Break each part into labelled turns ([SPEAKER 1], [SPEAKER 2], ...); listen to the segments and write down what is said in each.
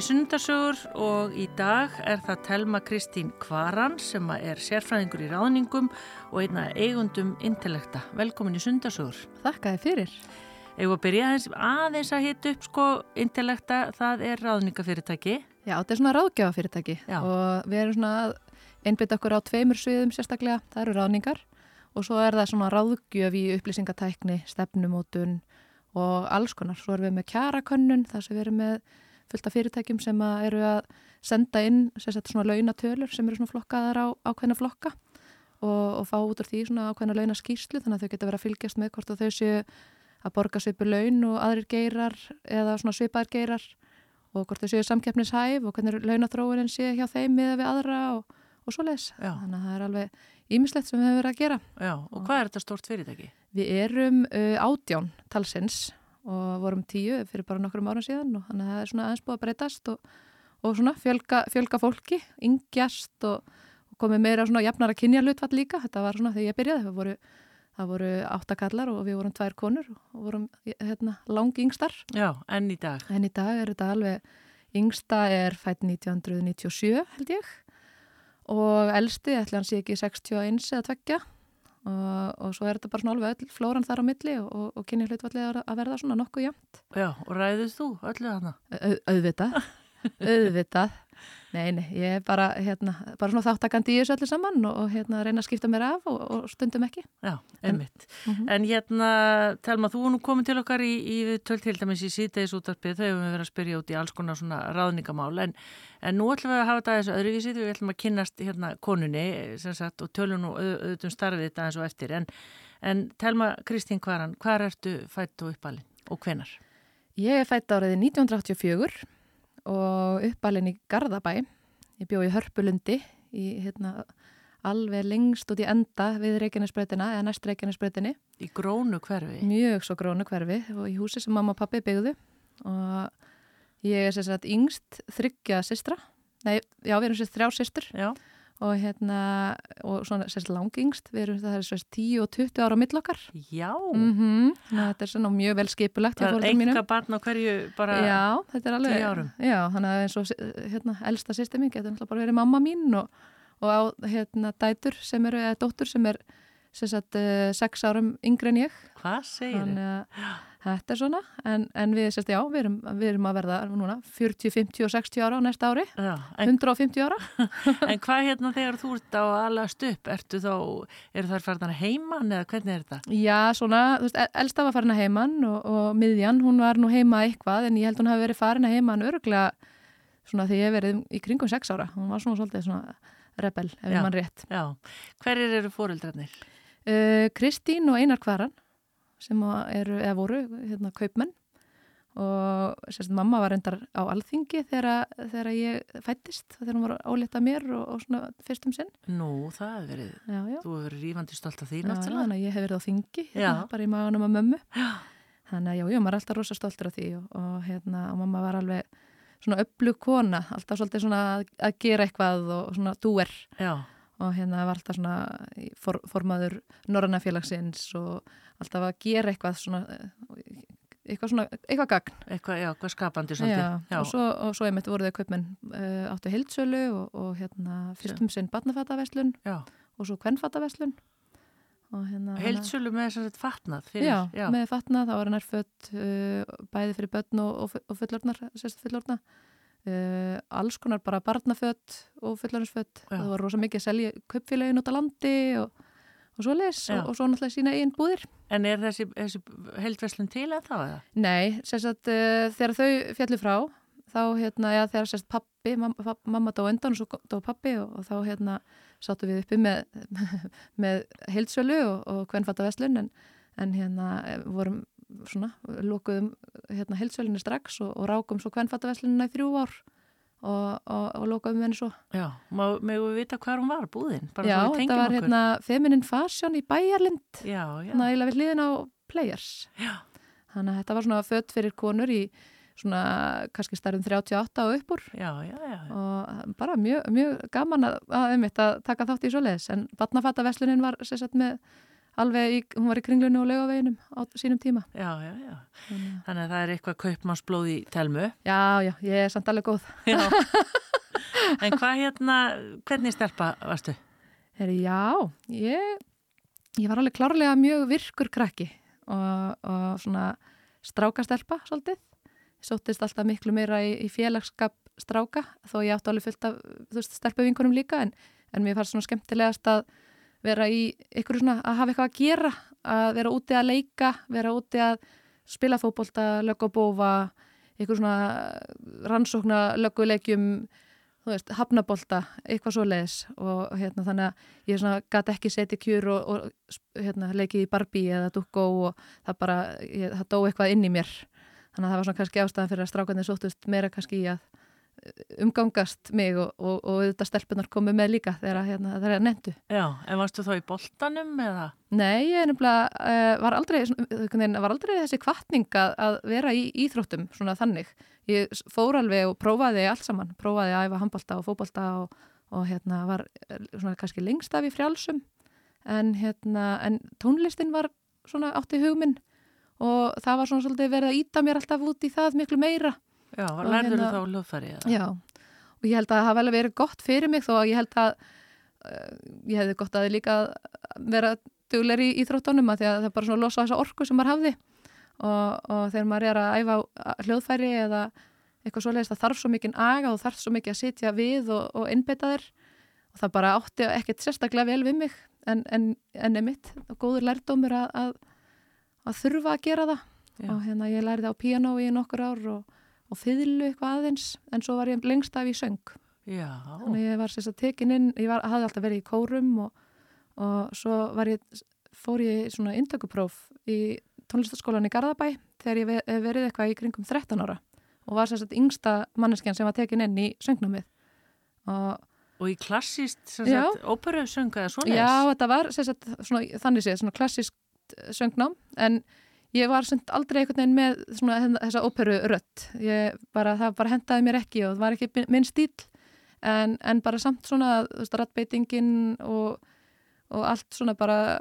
[SPEAKER 1] Í sundarsögur og í dag er það Telma Kristín Kvaran sem er sérfræðingur í ráðningum og einna eigundum intellekta. Velkomin í sundarsögur.
[SPEAKER 2] Þakka þið fyrir.
[SPEAKER 1] Eða að byrja aðeins, að hita upp sko intellekta, það er ráðningafyrirtæki.
[SPEAKER 2] Já, þetta er svona ráðgjafafyrirtæki og við erum svona einbit okkur á tveimur sviðum sérstaklega, það eru ráðningar og svo er það svona ráðgjöf í upplýsingatækni, stefnumótun og alls konar. Svo erum við með kjarakönnun, það sem við erum með fullt af fyrirtækjum sem að eru að senda inn svona launatölur sem eru svona flokkaðar á ákveðna flokka og, og fá út af því svona ákveðna launaskýrslu þannig að þau geta verið að fylgjast með hvort að þau séu að borga sveipu laun og aðrir geirar eða svona sveipaðir geirar og hvort þau séu samkeppnishæf og hvernig launathróunin séu hjá þeim miða við aðra og, og svo les. Þannig að það er alveg ímislegt sem við hefur verið að gera.
[SPEAKER 1] Já, og hvað er þetta stort fyrirtæki?
[SPEAKER 2] Við erum uh, átján talsins og vorum tíu fyrir bara nokkrum ára síðan og þannig að það er svona aðeins búið að breytast og, og svona fjölga, fjölga fólki, yngjast og, og komið meira svona jafnara kynja hlutvall líka, þetta var svona þegar ég byrjaði, það voru, það voru áttakallar og við vorum tvær konur og vorum hérna, lang yngstar.
[SPEAKER 1] Já, enn í dag.
[SPEAKER 2] En í dag er þetta alveg, yngsta er fætt 1997 held ég og elsti, ætla hann sé ekki 61 eða tveggja og, og svo er þetta bara svona alveg öll flóran þar á milli og, og kynni hlutvallið að verða svona nokkuð jæmt.
[SPEAKER 1] Já, og ræðist þú öllu hana?
[SPEAKER 2] Auðvitað, auðvitað. Nei, nei, ég er bara, hérna, bara svona þáttakandi í þessu öllu saman og, og hérna reyna að skipta mér af og, og stundum ekki.
[SPEAKER 1] Já, einmitt. En, uh -huh. en hérna, Telma, þú er nú komin til okkar í, í tölt til dæmis í síðdeis útarpið, þau hefum við verið að spyrja út í alls konar svona ráðningamál, en, en nú ætlum við að hafa þetta þessu öðruvísið, við ætlum að kynast hérna konunni, sem sagt, og tölum nú auðvitað starfið þetta eins og eftir, en, en Telma Kristín Kvaran, hvað ertu fætt og uppalinn og hvenar?
[SPEAKER 2] Ég er fætt áriði 1984 og uppalinn í Garðabæ. Ég bjóð í Hörpulundi í hérna, alveg lengst út í enda við Reykjanesbröðina eða næst Reykjanesbröðinni.
[SPEAKER 1] Í grónu hverfi?
[SPEAKER 2] Mjög svo grónu hverfi og í húsi sem mamma og pappi byggðu og ég er sérstaklega yngst þryggja sistra. Nei, já, við erum sérstaklega þrjá sistur. Já og hérna, og svona sérst langingst, við erum það sérst 10 og 20 ára á millokkar.
[SPEAKER 1] Já.
[SPEAKER 2] Mm -hmm. Þetta er svona mjög vel skipulegt.
[SPEAKER 1] Það er enga barn á hverju bara 10 árum. Já,
[SPEAKER 2] þannig að eins og hérna, elsta sýsteming getur náttúrulega bara verið mamma mín og, og á hérna dætur sem eru, eða dóttur sem er sérst 6 uh, árum yngre en ég.
[SPEAKER 1] Hvað segir þið? Þannig að
[SPEAKER 2] Þetta er svona, en, en við, sérst, já, við, erum, við erum að verða núna 40, 50 og 60 ára á næsta ári, já, en, 150 ára.
[SPEAKER 1] en hvað hérna þegar þú ert á alast upp, ertu þá, eru þær farin að heimann eða hvernig er þetta?
[SPEAKER 2] Já, svona, þú veist, elsta var farin að heimann og, og miðjan, hún var nú heima eitthvað, en ég held hún hafi verið farin að heimann öruglega svona þegar ég verið í kringum 6 ára, hún var svona svolítið svona rebel, ef mann rétt.
[SPEAKER 1] Já, hverjir eru fóreldrarnir?
[SPEAKER 2] Uh, Kristín og Einar Kvaran sem eru, eða voru, hérna, kaupmenn og sérst, mamma var reyndar á alþingi þegar, þegar ég fættist, þegar hún var álita mér og, og svona fyrstum sinn.
[SPEAKER 1] Nú, það hefur verið, já, já. þú hefur verið rífandi stolt af því náttúrulega.
[SPEAKER 2] Þannig að ég hef verið á þingi, hérna, bara í maganum af mömmu. Já. Þannig að já, maður er alltaf rosa stoltur af því og, og hérna, og mamma var alveg svona öflug kona, alltaf svolítið svona að gera eitthvað og svona dúer. Já og hérna var alltaf svona for, formaður Norrannafélagsins og alltaf að gera eitthvað svona eitthvað svona, eitthvað gagn.
[SPEAKER 1] Eitthvað, já, eitthvað skapandi já,
[SPEAKER 2] já. og svo, og svo einmitt voru þau kaupmenn uh, áttu hildsölu og, og hérna fyrstum sinn barnafattaveslun og svo kvennfattaveslun
[SPEAKER 1] hérna, hildsölu með þess að þetta fatnað
[SPEAKER 2] fyrir, já, já, með fatnað, þá var hann erfött uh, bæði fyrir börn og, og fullornar sérstu fullorna Uh, alls konar bara barnafött og fullarinsfött það var rosa mikið að selja köpfélagin út á landi og, og svo les og, og svo náttúrulega sína einn búðir.
[SPEAKER 1] En er þessi, þessi heldverslun til að það?
[SPEAKER 2] Nei, sérstaklega uh, þegar þau fjallu frá þá hérna, já þegar sérst pappi mamma, mamma dó endan og svo dó pappi og, og þá hérna sáttu við uppi með, með heldsölu og hvern fatta vestlun en, en hérna vorum svona, lókuðum hérna heilsvölinni strax og, og rákum svo kvennfattaveslunina í þrjú ár og, og, og lokaðum henni svo.
[SPEAKER 1] Já, með við vita hvað hún var, búðin?
[SPEAKER 2] Já, þetta var okkur. hérna Feminine Fashion í Bæjarlind, nægilega við hliðin á Players.
[SPEAKER 1] Já.
[SPEAKER 2] Þannig að þetta var svona fött fyrir konur í svona kannski starfum 38 og uppur.
[SPEAKER 1] Já, já, já.
[SPEAKER 2] Og bara mjög, mjög gaman að, að, að taka þátt í svo leiðis, en vatnafattaverslunin var sérstaklega með alveg, í, hún var í kringlunni og laugaveginum á sínum tíma.
[SPEAKER 1] Já, já, já. Þannig, að það er eitthvað kaupmannsblóð í telmu.
[SPEAKER 2] Já, já, ég er samt alveg góð.
[SPEAKER 1] Já. en hvað hérna, hvernig stelpa varstu?
[SPEAKER 2] Heri, já, ég, ég var alveg klárlega mjög virkur krakki og, og svona strákastelpa svolítið. Sóttist alltaf miklu meira í, í félagskap stráka þó ég átti alveg fullt af stelpuvinkunum líka en, en mér fannst svona skemmtilegast að vera í ykkur svona að hafa eitthvað að gera að vera úti að leika, vera úti að spila fókbólta, lögg og bófa ykkur svona rannsókna lögguleikjum þú veist, hafnabólta, eitthvað svo leiðis og hérna þannig að ég svona gæti ekki setja kjur og, og hérna leikið í Barbie eða Dukko og það bara, ég, það dó eitthvað inn í mér. Þannig að það var svona kannski ástæðan fyrir að strákarnir sóttust meira kannski í að umgangast mig og, og, og þetta stelpunar komu með líka þegar hérna, það er nendu.
[SPEAKER 1] Já, en varstu þá í boltanum eða?
[SPEAKER 2] Nei, ég nefnilega uh, var, aldrei, var aldrei þessi kvartning að, að vera í íþróttum svona þannig. Ég fór alveg og prófaði allt saman, prófaði að æfa handbolta og fóbolta og, og hérna var svona kannski lengst af í frjálsum en, hérna, en tónlistin var svona átt í hugminn og það var svona svolítið verið að íta mér alltaf út í það miklu meira
[SPEAKER 1] Já, lærður þú hérna, þá hljóðfæri?
[SPEAKER 2] Já, og ég held að það hafa vel verið gott fyrir mig þó að ég held að uh, ég hefði gott að líka vera dugleir í íþróttunum að því að það er bara svona losa þessa orku sem maður hafði og, og þegar maður er að æfa hljóðfæri eða eitthvað svoleiðist það þarf svo mikið aga og þarf svo mikið að sitja við og, og innbytta þér og það bara átti ekkert sérstaklega vel við mig en, en, en emitt og góður lærdómur að, að, að þurfa að gera það Já. og hérna ég lærði á piano í nokkur ár og og fyðlu eitthvað aðeins en svo var ég lengst af í söng
[SPEAKER 1] Já.
[SPEAKER 2] þannig ég var sérst að tekin inn ég var, hafði alltaf verið í kórum og, og svo ég, fór ég svona intökupróf í tónlistaskólan í Garðabæ þegar ég verið eitthvað í kringum 13 ára og var sérst yngsta manneskjan sem var tekin inn í söngnumið
[SPEAKER 1] og Og í klassíst, óperusönga eða svona?
[SPEAKER 2] Já, þetta var sagt, svona, þannig séð, svona klassíst söngnám en ég var aldrei einhvern veginn með svona, hérna, þessa óperu rött það bara hendaði mér ekki og það var ekki minn stíl en, en bara samt svona rattbeitingin og, og allt svona bara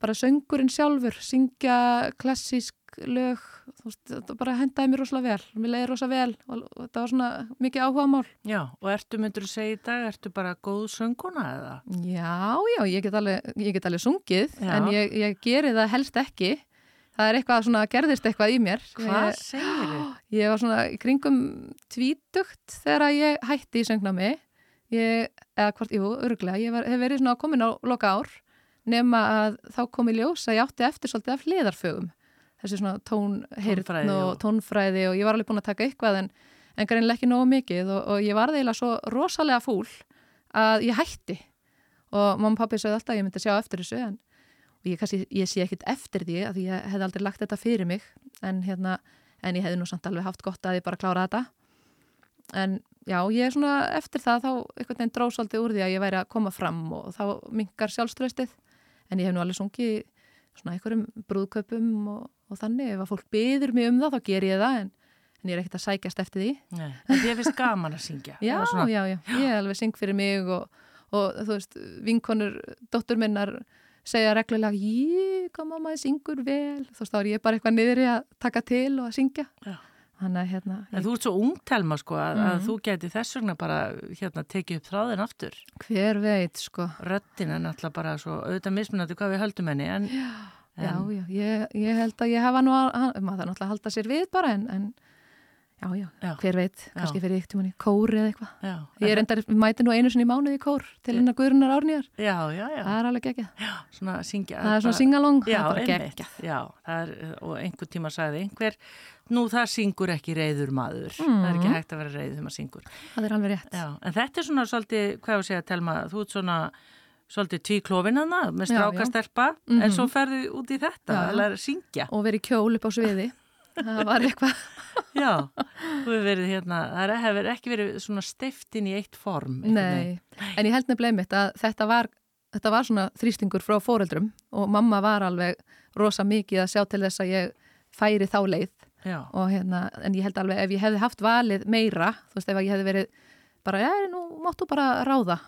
[SPEAKER 2] bara söngurinn sjálfur syngja klassísk lög veist, það bara hendaði mér rosalega vel. Mér leiði rosalega vel og, og þetta var svona mikið áhuga mál
[SPEAKER 1] Já, og ertu myndur að segja í dag ertu bara góð sönguna eða?
[SPEAKER 2] Já, já, ég get alveg, ég get alveg sungið já. en ég, ég geri það helst ekki það er eitthvað svona, gerðist eitthvað í mér.
[SPEAKER 1] Hvað segir þið?
[SPEAKER 2] Ég var svona í kringum tvítugt þegar ég hætti í söngnámi. Ég, eða hvort, jú, öruglega ég var, hef verið svona komin á loka ár nema að þá kom í ljós að ég átti eftir svolítið af hliðarfögum. Þessi svona tónheirn og tónfræði og ég var alveg búin að taka eitthvað en, en greinlega ekki nógu mikið og, og ég var þeila svo rosalega fúl að ég hætti. Og mamma og pappi sögði alltaf að ég myndi sjá eftir þessu en og ég, kannski, ég sé ekkit eftir því að ég hef aldrei lagt þetta fyrir mig en, hérna, en ég hef nú samt alveg haft gott að ég bara klára þetta. En já, ég er svona eftir það þá einhvern veginn dróðsaldið úr því að ég væri að koma fram og þá mingar sjálfströstið en ég hef nú alveg sungið svona einhverjum brúðköpum og, og þannig. Ef að fólk byður mig um það þá ger ég það en, en ég er ekkert að sækjast eftir því.
[SPEAKER 1] Nei, En þið finnst gaman að syngja
[SPEAKER 2] Já, já, já, ég er alveg syng fyrir mig og, og þú veist, vinkonur, dóttur minnar segja reglulega, hvað mamma, þið syngur vel þá stáður ég bara eitthvað niður í að taka til og að syngja
[SPEAKER 1] Þannig, hérna, ég... Þú ert svo ungtelma sko að, mm. að mhm. þú geti þess vegna bara hérna tekið upp þráðin aftur
[SPEAKER 2] Hver veit sko
[SPEAKER 1] Röttin er náttúrulega bara svo auðvitað mismunandi hvað við höldum henni en,
[SPEAKER 2] Já, en... já, já ég, ég held að ég hefa nú að, maður það náttúrulega halda sér við bara en, en Já, já, já, hver veit, kannski fyrir ykkur tíma í kór eða eitthvað. Ég er endar, mæti nú einu sinni í mánuði í kór til hennar Guðrunar árnýjar.
[SPEAKER 1] Já, já, já.
[SPEAKER 2] Það er alveg geggjað.
[SPEAKER 1] Já, svona syngja.
[SPEAKER 2] Það er svona singalong,
[SPEAKER 1] það
[SPEAKER 2] er bara geggjað.
[SPEAKER 1] Já, er, og einhver tíma sagði einhver, nú það syngur ekki reyður maður. Mm. Það er ekki hægt að vera reyður þegar maður syngur.
[SPEAKER 2] Það er alveg rétt.
[SPEAKER 1] Já, en þetta er svona svolítið, hvað ég segja, Telma, þú ert svona svolítið tvíklófinana með strákastelpa, mm -hmm. en mhm. svo ferðu út í þetta, eða syngja.
[SPEAKER 2] Og verið kjól upp á sviði það var eitthvað.
[SPEAKER 1] Já, verið hérna það hefur ekki verið svona steftin í eitt form
[SPEAKER 2] Nei, en ég held nefnilega mitt að þetta var, þetta var svona þrýstingur frá fóreldrum og mamma var alveg rosa mikið að sjá til þess að ég færi þá leið. Hérna, en ég held alveg ef ég hefði haft valið meira, þú veist ef ég hefði verið bara, já, nú máttu bara ráða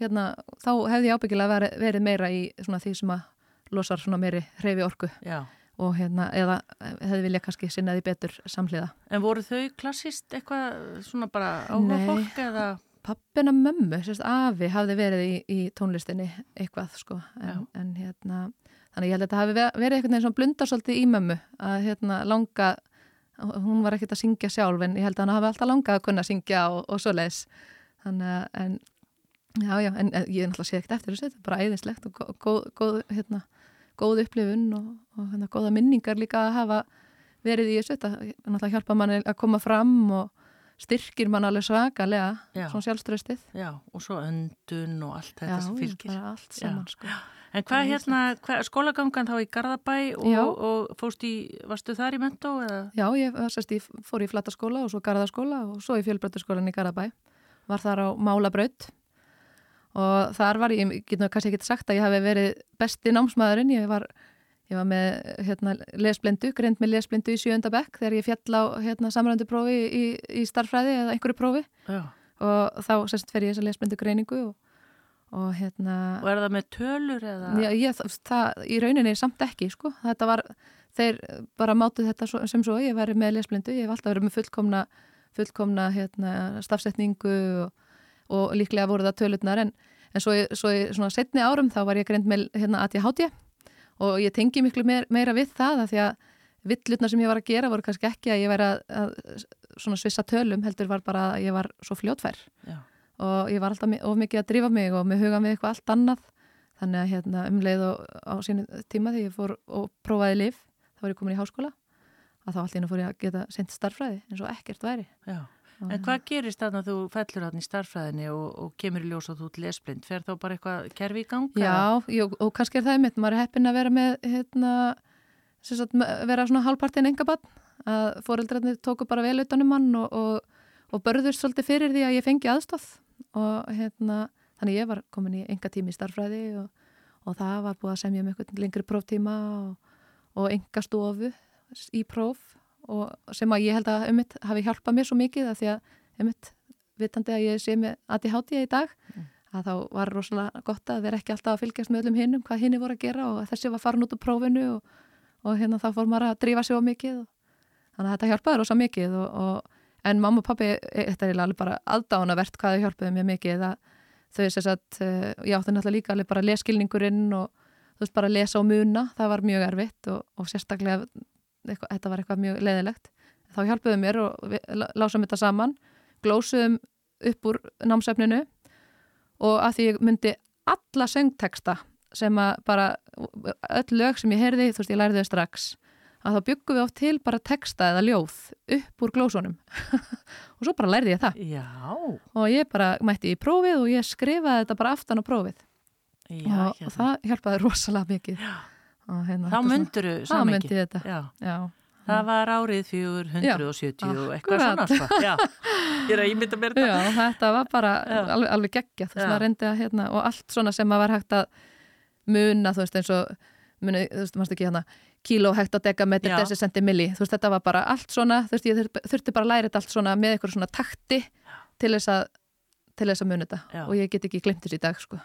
[SPEAKER 2] hérna, þá hefði ég ábyggilega verið, verið meira í svona því sem að losar svona meiri hreyfi orku
[SPEAKER 1] Já.
[SPEAKER 2] Og hérna, eða hefði vilja kannski sinnaði betur samhliða.
[SPEAKER 1] En voru þau klassist eitthvað svona bara áhuga fólk eða?
[SPEAKER 2] Pappina mömmu, sérst afi, hafði verið í, í tónlistinni eitthvað sko, en, en hérna þannig ég held að þetta hafi verið eitthvað svona blundarsóldi í mömmu að hérna langa hún var ekkert að syngja sjálf en ég held að hann hafi alltaf langað að kunna syngja og, og svo les þannig að en, já, já, en ég er náttúrulega sé ekkert eftir þessu, þetta er bara æðislegt og góð, góð hérna góð upplifun og, og hérna, góða minningar líka að hafa verið í þessu. Þetta hjálpa manni að koma fram og styrkir mann alveg svakalega já. svona sjálfströstið
[SPEAKER 1] Já, og svo öndun og allt þetta
[SPEAKER 2] sem
[SPEAKER 1] fylgir.
[SPEAKER 2] saman sko.
[SPEAKER 1] En hvað hérna, hva, skólagangan þá í Garðabæ og, og fóst í, varstu þar í mentó?
[SPEAKER 2] Já, ég sest, ég fór í Flataskóla og svo Garðaskóla og svo í Fjölbrötturskólan í Garðabæ. Var þar á Málabraut og þar var ég, ég getur kannski ekki sagt að ég hafi verið besti námsmaðurinn, ég var, ég var með hérna, lesblindu, greint með lesblindu í sjönda bekk þegar ég fjall á hérna, samrændu prófi í, í starfræði eða einhverju prófi.
[SPEAKER 1] Já.
[SPEAKER 2] og þá sérst fer ég þessa lesblindu greiningu og, og hérna
[SPEAKER 1] Og er það með tölur eða?
[SPEAKER 2] Já, ég, það, í rauninni samt ekki, sko, þetta var þeir bara mátu þetta sem svo. Ég væri með lesblindu, ég hef alltaf verið með fullkomna fullkomna hérna, stafsetningu og og líklega voru það tölurnar en, en svo, svo svona setni árum þá var ég greint með hérna ADHD og ég tengi miklu meir, meira við það að því að villutnar sem ég var að gera voru kannski ekki að ég væri að, að svona svissa tölum heldur var bara að ég var svo fljótfær
[SPEAKER 1] Já.
[SPEAKER 2] og ég var alltaf of mikið að drifa mig og með huga með eitthvað allt annað þannig að hérna, um leið og á sínu tíma þegar ég fór og prófaði liv þá var ég komin í háskóla að þá allt ína fór ég að geta sendt starfræði eins og ekkert væri
[SPEAKER 1] Já. En hvað gerist þannig að þú fellur hann í starfræðinni og, og kemur í ljós og þú er lesblind? Fer þá bara eitthvað kerfi í ganga?
[SPEAKER 2] Já, jú, og kannski er það einmitt, maður er heppin að vera með, hérna, sagt, vera svona halvpartin engabann, að foreldrarnir tóku bara vel utanum mann og, og, og börðust svolítið fyrir því að ég fengi aðstóð og hérna, þannig ég var komin í enga tími í starfræði og það var búið að semja um einhvern lengri próftíma og enga stofu í próf og sem að ég held að ummitt hafi hjálpað mér svo mikið að því að ummitt vitandi að ég sé með ADHD í dag mm. að þá var rosalega gott að vera ekki alltaf að fylgjast með öllum hinnum hvað hinni voru að gera og þessi var farin út úr prófinu og, og hérna þá fór maður að drífa sig á mikið og, þannig að þetta hjálpaði rosa mikið og, og, en mamma og pappi, e, þetta er alveg bara aldáðanavert hvað þau hjálpaði mér mikið að þau þess að ég átti náttúrulega líka alveg bara leskilningurinn og þú veist bara lesa og muna, það var mjög erfitt og sérstaklega eitthvað, þetta var eitthvað mjög leðilegt þá hjálpuðum mér og lásum þetta saman glósuðum upp úr námsefninu og að því ég myndi alla söngteksta sem að bara öll lög sem ég heyrði, þú veist ég læriði þau strax að þá byggum við oft til bara teksta eða ljóð upp úr glósunum. Og svo bara læriði ég það.
[SPEAKER 1] Já.
[SPEAKER 2] og ég bara mætti í prófið og ég skrifaði þetta bara aftan á prófið.
[SPEAKER 1] Já,
[SPEAKER 2] og, og það hjálpaði rosalega mikið.
[SPEAKER 1] Já Hérna, þá myndur þú. Já.
[SPEAKER 2] Já.
[SPEAKER 1] Það var árið 470 og eitthvað svona. Sko. Já, ég er að ímynda mér
[SPEAKER 2] þetta. Já, þetta var bara alveg, alveg geggja. Að hérna og allt svona sem maður var hægt að muna, þú veist, eins og muni, þú veist, maður ekki hérna kíló hægt að dega með þessi sentimilli. Þú veist, þetta var bara allt svona, þú veist, ég þurfti bara að læra þetta allt svona með eitthvað svona takti til þess að til þess að muni þetta og ég get ekki glemt þessi í dag sko.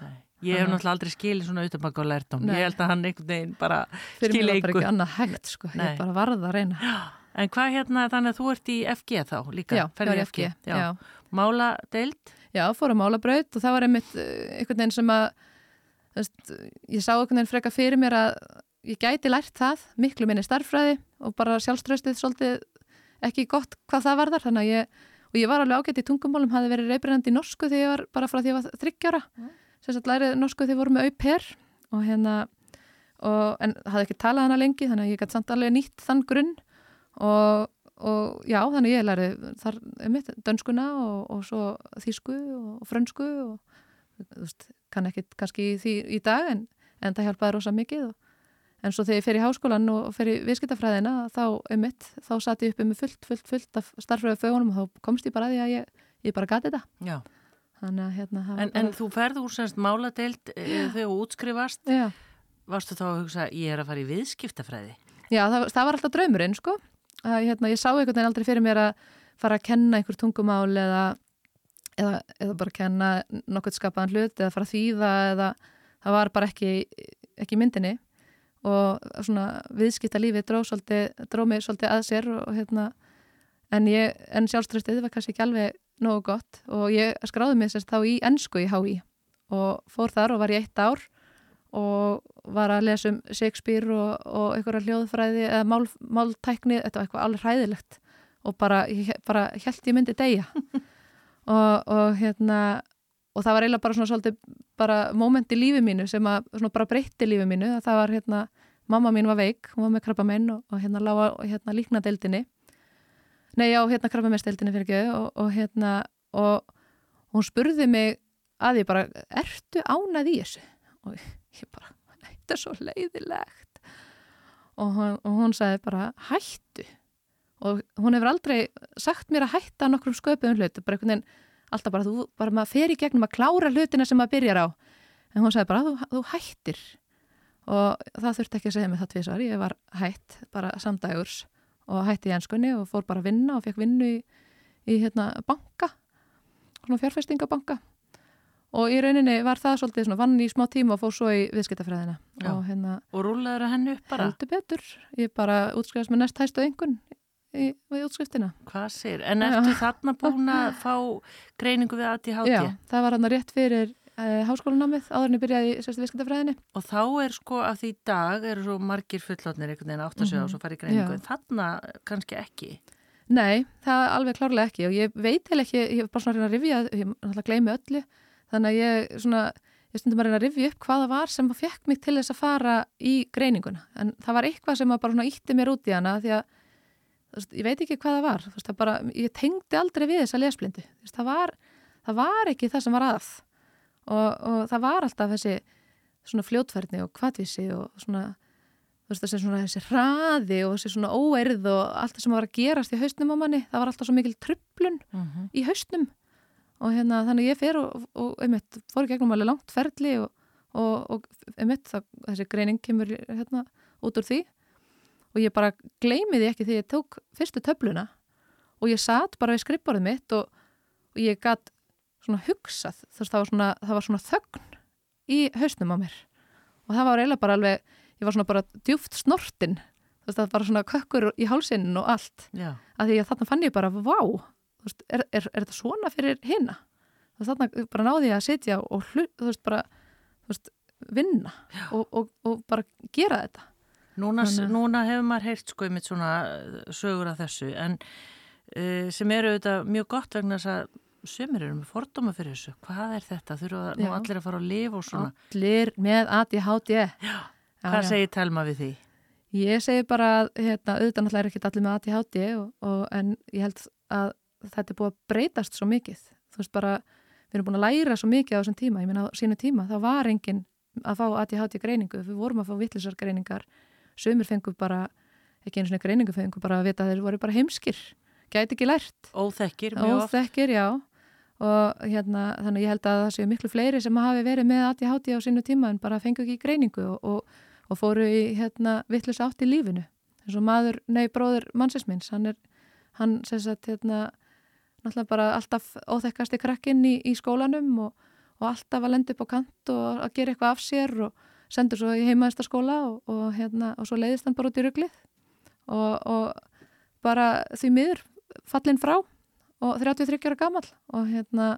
[SPEAKER 1] Ég hef náttúrulega aldrei skilið svona utanbaka og lært om. Ég held að hann einhvern veginn bara skilið ykkur.
[SPEAKER 2] Fyrir mig var bara ekki annað hægt sko, Nei. ég bara varða að reyna.
[SPEAKER 1] Já. En hvað hérna, þannig að þú ert í FG þá líka?
[SPEAKER 2] Já, ég var í FG. FG. Já.
[SPEAKER 1] Já. Mála deild?
[SPEAKER 2] Já, fór að mála braut og það var einmitt eh, einhvern veginn sem að, veist, ég sá einhvern veginn freka fyrir mér að ég gæti lært það, miklu minni starfræði og bara sjálfströstið svolítið ekki gott hvað það var þar, þannig að ég og ég var alveg ágætt í tungumálum, hafi verið reybrennandi í norsku þegar ég var bara frá því að ég var þryggjára mm. sem sagt lærið norsku þegar ég voru með auper og hérna og, en hafði ekki talað hana lengi þannig að ég gæti samt alveg nýtt þann grunn og, og já, þannig ég lærið þar mitt, dönskuna og, og svo þýsku og frönsku og þú veist, kann ekki kannski því í dag en, en það hjálpaði rosa mikið en svo þegar ég fer í háskólan og fer í viðskiptafræðina þá um mitt, þá satt ég uppi með fullt, fullt, fullt af starfröðu fögunum og þá komst ég bara að því að ég, ég bara gati þetta
[SPEAKER 1] Já.
[SPEAKER 2] Þannig að hérna
[SPEAKER 1] En, en þú ferði úr semst máladeild e, þegar þú útskrifast
[SPEAKER 2] Já.
[SPEAKER 1] Varstu þá að hugsa, ég er að fara í viðskiptafræði?
[SPEAKER 2] Já, það, það var alltaf draumurinn sko að, hérna, ég sá einhvern veginn aldrei fyrir mér að fara að kenna einhver tungumál eða, eða, eða bara kenna nokkurt skapaðan hlut eða fara að þýða eða það var bara ekki, ekki myndinni og svona viðskipta lífi dróð dró mig svolítið að sér og hérna en, en sjálfströftið var kannski ekki alveg nógu gott og ég skráði mig sérst þá í ennsku í HÍ og fór þar og var í eitt ár og var að lesa um Shakespeare og, og einhverja hljóðfræði eða mál, máltækni, þetta var eitthvað alveg hræðilegt og bara, bara held ég myndi degja og, og hérna og það var eiginlega bara svona svolítið bara moment í lífi mínu sem að svona bara breytti lífi mínu. Það var hérna, mamma mín var veik hún var með krabba minn og, og hérna lága hérna líkna deildinni nei já, hérna krabba með deildinni fyrir ekki og, og hérna og hún spurði mig að ég bara ertu ánað í þessu? Og ég bara, þetta er svo leiðilegt. Og hún, og hún sagði bara hættu. Og hún hefur aldrei sagt mér að hætta nokkrum sköpum hlut, bara einhvern veginn alltaf bara, þú bara maður fer í gegnum að klára hlutina sem maður byrjar á. En hún sagði bara, þú, þú hættir. Og það þurfti ekki að segja mig það tvísar ég var hætt, bara samdægurs og hætti í ennskunni og fór bara að vinna og fekk vinnu í, í hérna, banka svona fjárfestingabanka. Og í rauninni var það svolítið svona vann í smá tíma og fór svo í viðskiptafræðina.
[SPEAKER 1] Og, hérna, og rúlaður að hennu upp bara?
[SPEAKER 2] Heldur betur, ég bara útskrifast með næst hæstu einhvern í, við útskriftina.
[SPEAKER 1] Hvað sér? En ertu þarna búin að fá greiningu við ADHD?
[SPEAKER 2] Já, það var hann rétt fyrir uh, háskólanamið áður en ég byrjaði í sérstu viðskiptafræðinni.
[SPEAKER 1] Og þá er sko af því dag eru svo margir fullotnir einhvern veginn átt að segja og svo farið greiningu. Já. Þarna kannski ekki?
[SPEAKER 2] Nei, það er alveg klárlega ekki og ég veit heil ekki, ég er bara svona að reyna að rifja, ég gleymi öllu, þannig að ég svona, ég stundum að reyna að rifja upp hvaða var sem fekk mig til þess að fara í greininguna. En það var eitthvað sem bara ítti mér út í hana því að veist, ég veit ekki hvað það var. Veist, það bara, ég tengdi aldrei við þessa lesblindi veist, það, var, það var ekki það sem var að. Og, og það var alltaf þessi svona fljótferðni og kvartvísi og svona þessi, svona þessi hraði og þessi svona óerð og allt það sem var að gerast í haustnum á manni. Það var alltaf svo mikil tröflun uh mhm. -huh. í haustnum og hérna þannig ég fer og, og einmitt fór gegnum alveg langt ferli og, og einmitt það, þessi greining kemur hérna út úr því og ég bara gleymiði ekki þegar ég tók fyrstu töfluna og ég satt bara við skrippborðið mitt og, og ég gætt svona hugsað þess að það var svona, það var svona þögn í hausnum á mér. Og það var eiginlega bara alveg, ég var svona bara djúft snortin þess að það var svona kökkur í hálsinn og allt.
[SPEAKER 1] Já.
[SPEAKER 2] að því að þarna fann ég bara, vá veist, er, er, er þetta svona fyrir hinna þarna bara náði ég að sitja og hlu, þú veist bara þú veist, vinna og, og, og bara gera þetta
[SPEAKER 1] Núna, núna hefur maður heyrt sko einmitt svona uh, sögur af þessu en uh, sem eru auðvitað mjög gott vegna þess að sömur eru með fordóma fyrir þessu. Hvað er þetta? Þurfa nú allir að fara að lifa og svona?
[SPEAKER 2] Allir með ADHD.
[SPEAKER 1] Já, hvað já. segir Telma við því?
[SPEAKER 2] Ég segi bara að hérna, auðvitað náttúrulega er ekki allir með ADHD og, og, en ég held að þetta er búið að breytast svo mikið. Þú veist bara, við erum búin að læra svo mikið á þessum tíma. Ég minna á sínu tíma, þá var enginn að fá ADHD greiningu. Við vorum að fá vittlisar greiningar sömur fengur bara, ekki einu svona greiningu fengur bara að vita að þeir voru bara heimskir. Gæti ekki lært.
[SPEAKER 1] Óþekkir,
[SPEAKER 2] Óþekkir, já. Og hérna, þannig ég held að það séu miklu fleiri sem hafi verið með ADHD á sínu tíma en bara fengu ekki greiningu og, og, og fóru í hérna vittlust átt í lífinu. Eins og maður, nei bróður mannsins hann er, hann sem sagt hérna, náttúrulega bara alltaf óþekkasti krakkinn í, í skólanum og, og alltaf að lenda upp á kant og að gera eitthvað af sér og sendur svo í heimaðistaskóla og, og, hérna, og svo leiðist hann bara út í rugglið og, og bara því miður fallin frá og 33 ára gammal og hérna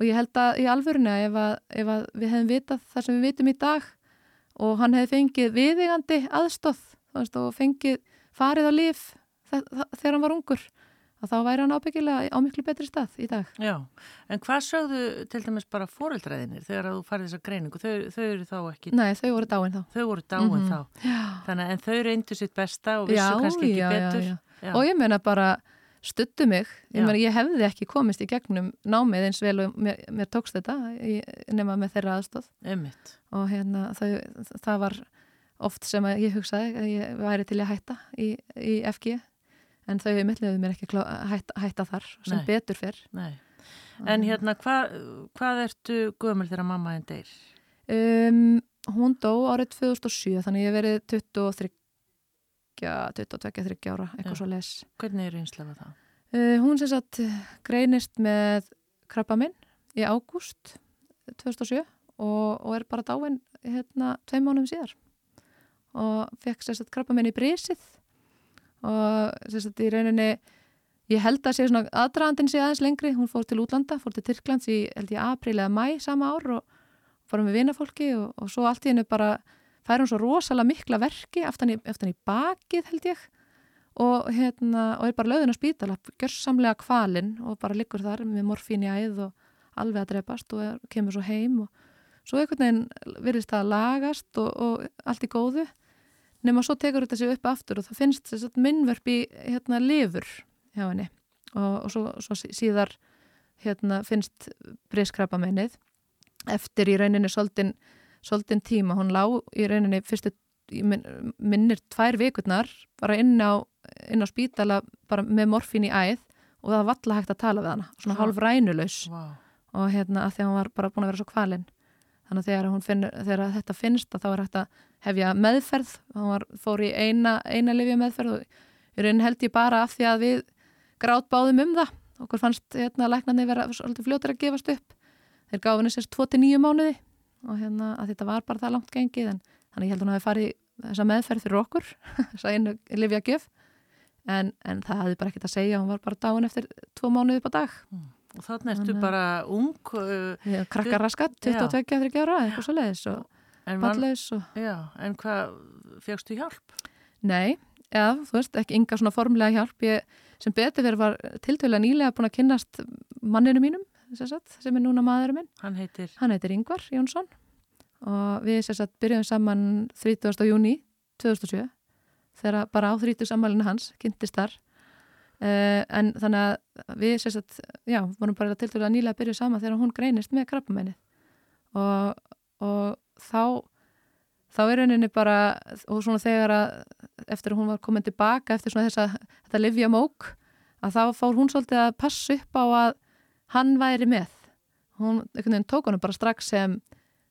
[SPEAKER 2] og ég held að í alvörinu ef, að, ef að við hefðum vitað það sem við vitum í dag og hann hefði fengið viðigandi aðstóð og fengið farið á líf þegar hann var ungur að þá væri hann ábyggilega á miklu betri stað í dag.
[SPEAKER 1] Já, en hvað sögðu til dæmis bara fóreldræðinir þegar þú farið þessa greiningu? Þau, þau eru þá ekki...
[SPEAKER 2] Nei, þau voru dáin þá.
[SPEAKER 1] Þau voru dáin mm -hmm. þá. Já. Þannig en þau reyndu sitt besta og vissu já, kannski ekki já, betur. Já.
[SPEAKER 2] Og ég meina bara stuttu mig, ég, meina, ég hefði ekki komist í gegnum námið eins vel og mér, mér tókst þetta nema með þeirra aðstóð.
[SPEAKER 1] Emmitt.
[SPEAKER 2] Og hérna þau, það var oft sem ég hugsaði að ég væri til að hætta í, í FG en þau meðleguðu mér ekki að hætta, hætta þar sem Nei. betur fyrr
[SPEAKER 1] Nei. En hérna, hva, hvað ertu gömul þegar mamma en deyr?
[SPEAKER 2] Um, hún dó árið 2007 þannig ég verið 23 22-23 ára eitthvað svo les
[SPEAKER 1] Hvernig er einslega það?
[SPEAKER 2] Uh, hún sem sagt greinist með krabba minn í ágúst 2007 og, og er bara dáin hérna tvei mánum síðar og fekk sérstaklega krabba minn í brísið og í rauninni ég held að sé svona aðdraðandin sé aðeins lengri, hún fór til útlanda, fór til Tyrklands í held ég april eða mæ sama ár og fórum við vinafólki og, og svo allt í hennu bara fær hún svo rosalega mikla verki aftan í bakið held ég. Og hérna og er bara löðin að spítala, gjörsamlega kvalinn og bara liggur þar með morfín í æð og alveg að drepast og er, kemur svo heim og svo einhvern veginn virðist það að lagast og, og allt í góðu nema svo tekur þetta sér upp aftur og það finnst þess að minnverfi hérna lifur hjá henni. Og, og svo, svo síðar hérna finnst briskrabba mennið eftir í rauninni svolítinn tíma, hún lág í rauninni fyrstu minnir tvær vikurnar bara inn á, inn á spítala bara með morfin í æð og það var valla hægt að tala við hana. Svona hálf rænulegs wow. og hérna að því að hún var bara búin að vera svo kvalinn þannig að þegar, finnur, þegar þetta finnst þá er hægt að hefja meðferð. Var, fór í eina, eina lifja meðferð og í raunin held ég bara af því að við grátt báðum um það. Okkur fannst hérna læknarni vera svolítið fljóttir að gefast upp. Þeir gáði henni sérst 29 mánuði og hérna að þetta var bara það langt gengið en þannig ég held hún að við farið þessa meðferð fyrir okkur þessa einu lifja gef en, en það hefði bara ekkert að segja. Hún var bara dáin eftir tvo mánuði på dag. Mm.
[SPEAKER 1] Og þannig ertu bara ung
[SPEAKER 2] uh, Krakkaraskat, 22-23 ára eitthvað svo leiðis og balleis
[SPEAKER 1] Já, en hvað, fegstu hjálp?
[SPEAKER 2] Nei, já, þú veist, ekki ynga svona formlega hjálp ég, sem betur verið var tiltölu nýlega búin að kynnast manninu mínum sagt, sem er núna maðurinn minn
[SPEAKER 1] Hann heitir?
[SPEAKER 2] Hann heitir Yngvar Jónsson og við sagt, byrjuðum saman 30. júni 2007 þegar bara á 30. sammælinu hans kynntist þar Uh, en þannig að við sérstætt, já, vorum bara til dælu að nýlega byrja sama þegar hún greinist með krabbamenni og, og þá þá er rauninni bara og svona þegar að eftir að hún var komin tilbaka eftir svona þess að þetta livja mók að þá fór hún svolítið að passa upp á að hann væri með. Hún, einhvern veginn tók hann bara strax sem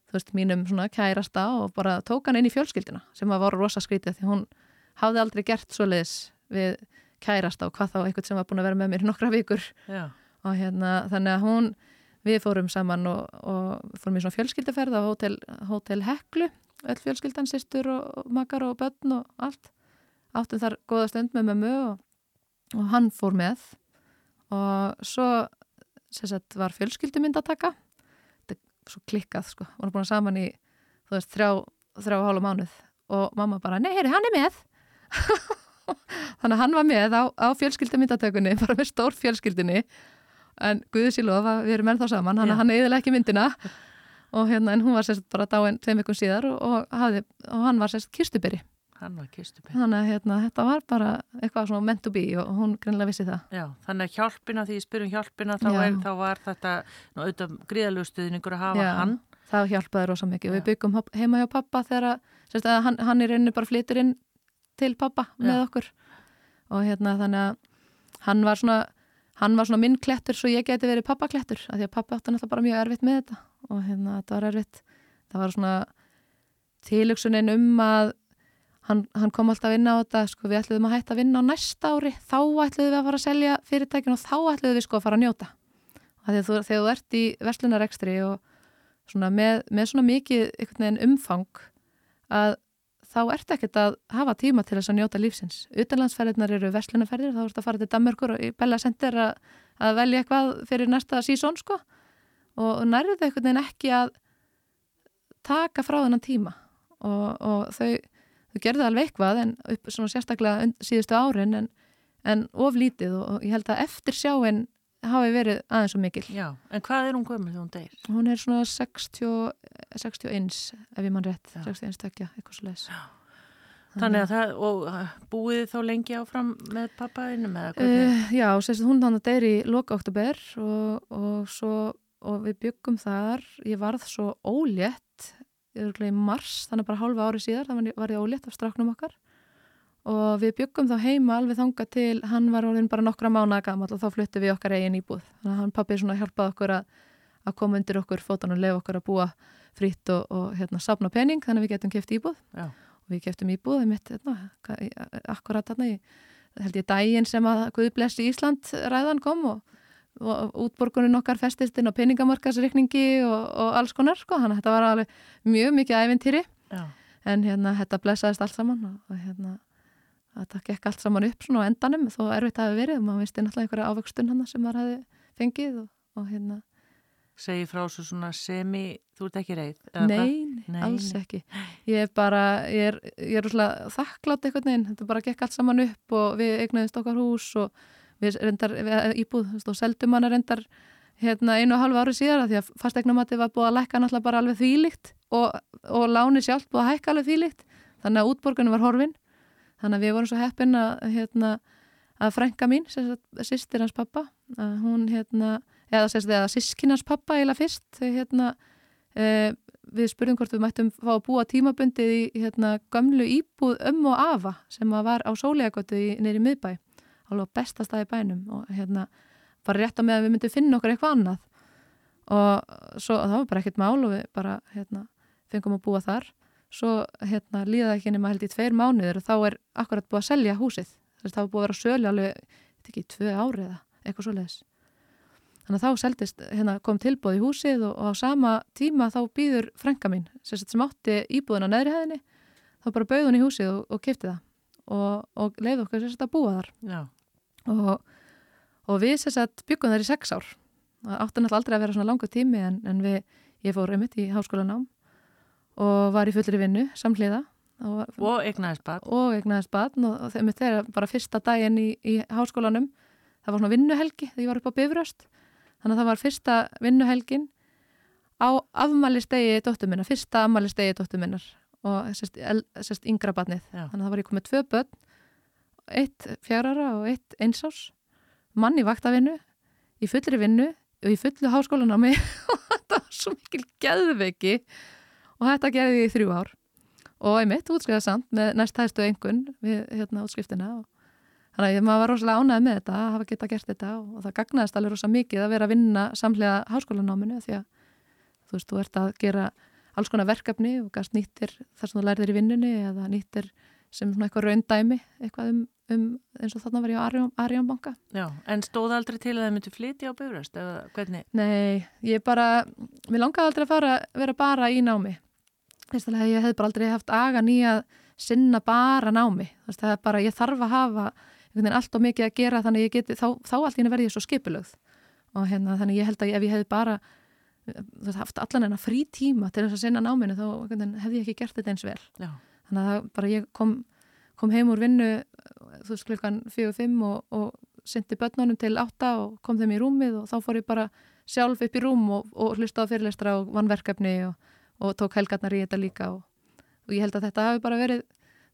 [SPEAKER 2] þú veist, mínum svona kærasta og bara tók hann inn í fjölskyldina sem að voru rosa skrítið því hún hafði aldrei gert svo leiðis við kærast á hvað þá eitthvað sem var búin að vera með mér nokkra vikur.
[SPEAKER 1] Já.
[SPEAKER 2] og hérna þannig að hún við fórum saman og, og fórum í svona fjölskyldaferð á hótel, hótel Heklu öll fjölskyldan, sýstur og, makar og börn og allt. Áttum þar goða stund með mömu og, og hann fór með. Og svo sagt, var fjölskyldumynd að taka þetta svo klikkað sko. Vorum búin saman í þú veist þrjá, þrjá hálf mánuð. Og mamma bara, nei, heyri, hann er með þannig að hann var með á, á fjölskyldumyndatökunni bara með stór fjölskyldinni en Guði sílofa, við erum ennþá saman hann, hann eðilega ekki myndina. Og hérna, en hún var sérst bara dáin tveim vikun síðar og, og, hafði, og hann var sérst kistuberi þannig að hérna, þetta var bara eitthvað svona meant to be og hún greinlega vissi það.
[SPEAKER 1] Já, þannig að hjálpina, því ég spyrum hjálpina þá, er, þá var þetta ná, auðvitað gríðalöstuðin ykkur að hafa Já, hann.
[SPEAKER 2] það hjálpaði rosa mikið, Já. við byggum heima hjá pappa þegar sérst, hann, hann er einnig bara flytur inn til pappa með okkur. Og hérna þannig að hann var svona hann var svona minn klettur svo ég geti verið pappaklettur af því að pappa átti náttúrulega bara mjög erfitt með þetta. Og hérna þetta var erfitt. Það var svona tilugsunin um að hann, hann kom alltaf inn á þetta sko við ætluðum að hætta að vinna á næsta ári þá ætluðum við að fara að selja fyrirtækin og þá ætluðum við sko að fara að njóta. Þegar þú, þegar þú ert í verslunarekstri og svona með, með svona mikið umfang að þá ert ekkert að hafa tíma til þess að njóta lífsins. Utanlandsferðirnar eru verslunaferðir, þá ert að fara til Danmarkur og Bella Center að, að velja eitthvað fyrir næsta sísón sko. Og nærðu þau einhvern veginn ekki að taka frá þennan tíma. Og, og þau, þau gerðu alveg eitthvað en upp sérstaklega síðustu árin en, en oflítið og ég held að eftir sjáinn hafi verið aðeins og mikil.
[SPEAKER 1] Já, en hvað er hún gömul þegar hún deyr?
[SPEAKER 2] Hún er svona 60, 61 ef ég mann rétt, já. 61 stökja, eitthvað svo leiðis.
[SPEAKER 1] Þannig að það, og uh, búið þá lengi áfram með pappaðinu með
[SPEAKER 2] að hvernig? Uh, já, sérst, hún hann að deyr í loka oktober og, og, svo, og við byggum þar, ég varð svo ólétt í mars, þannig bara hálfa ári síðar, það var ég ólétt af stráknum okkar og við byggum þá heima alveg þanga til, hann var orðin bara nokkra mánuða gammal og þá fluttu við okkar eigin íbúð. Þannig að hann pappi svona hjálpaði okkur að, að koma undir okkur fótan og lefa okkur að búa fritt og, og hérna sapna pening þannig að við getum kæft íbúð. Já. og við kæftum íbúð mitt, hérna, akkurat þarna í, held ég dægin sem að Guðblessi Ísland ræðan kom og, og útborgunin okkar festist inn á peningamarkasreikningi og, og alls konar sko, þannig að þetta var alveg mjög mikið ævintýri. En hérna þetta blessaðist allt saman og hérna það gekk allt saman upp svona á endanum þó erfitt að hafa verið og maður veisti náttúrulega einhverja ávöxtun hann sem maður hafi fengið og, og hérna.
[SPEAKER 1] Segji frá svo svona semi þú ert ekki reyð?
[SPEAKER 2] Nei, nei, alls ekki. Ég er bara, ég er, ég er þakklátt eitthvað neinn, þetta bara gekk allt saman upp og við eignuðist okkar hús og við reyndar við íbúð og seldum hann að reyndar hérna einu og halvu ári síðar að því að fastegnumatti var búið að lækka náttúrulega bara alveg þvílikt og, og láni sjálf búið að hækka alveg þvílikt þannig að útborgunum var horfin Þannig að við vorum svo heppin að, hérna, að frænka mín, sýstir hans pappa, að hún, hérna, eða eða sískinans pappa eiginlega fyrst, þau, hérna, e, við spurðum hvort við mættum fá að búa tímabundið í hérna, gömlu íbúð um og afa sem var á sólegagotu neyri miðbæ, alveg bestastæði bænum og hérna, bara rétt á með að við myndum finna okkur eitthvað annað. Og svo, það var bara ekkert mál og við bara, hérna, fengum að búa þar svo hérna, líða ekki nema held í tveir mánuður og þá er akkurat búið að selja húsið. Þess að það var búið að vera að sölja alveg ekki tvei ári eða eitthvað svo leiðis þannig að þá seldist, hérna, kom tilbúið í húsið og, og á sama tíma þá býður frænka mín sem átti íbúðin á neðri hæðinni þá bara bauð hún í húsið og, og kipti það og, og leiði okkur sérst að búa þar. Og við sérst byggum þar í sex ár. Það átti náttúrulega aldrei að vera svona langa tími en, en við, ég fór einmitt í háskólanám og var í fullri vinnu samhliða
[SPEAKER 1] og, og egnaðist batn
[SPEAKER 2] og egnaðist batn og, þeim er bara fyrsta daginn í, í háskólanum. Það var svona vinnuhelgi þegar ég var upp á Bifröst. Þannig að það var fyrsta vinnuhelgin á afmælistegi dóttur minnar, fyrsta afmælistegi dóttur minnar og sérst, el, sérst yngra batnið Já. þannig að það var ég komið tvö börn eitt fjárara og eitt einsás mann í vaktavinnu í fullri vinnu og í fullu háskólanámi. Og þetta var svo mikil gæðveiki og þetta gerði ég í þrjú ár. Og einmitt útskriða samt með næst hægstu engun við hérna útskriftina og þannig að maður var rosalega ánægð með þetta að hafa geta gert þetta og, og það gagnaðist alveg rosalega mikið að vera að vinna samlega háskólanáminu því að þú veist, þú ert að gera alls konar verkefni og gæst nýttir þar sem þú lærðir í vinnunni eða nýttir sem svona eitthvað raundæmi eitthvað um, um eins og þarna var ég á Arjónbanka
[SPEAKER 1] Já, en stóð aldrei til að það myndi flytja á byrjast eða hvernig?
[SPEAKER 2] Nei, ég bara, mér langaði aldrei að fara, vera bara í námi Fyrstulega ég hef bara aldrei haft agan í að sinna bara námi. Það er bara, ég þarf að hafa allt og mikið að gera þannig ég geti, þá, þá allt í henni verði ég svo skipulögð. Og hérna þannig ég held að ef ég hef bara haft allan enna frí tíma til þess að sinna náminu þá hefði ég ekki gert þetta eins vel. Já. Þannig að bara ég kom, kom heim úr vinnu þú veist klukkan 4-5 og, og syndi börnunum til 8 og kom þeim í rúmið og þá fór ég bara sjálf upp í rúm og, og hlustaði fyrirlestra og vannverkefni og og tók helgarnar í þetta líka og, og ég held að þetta hafi bara verið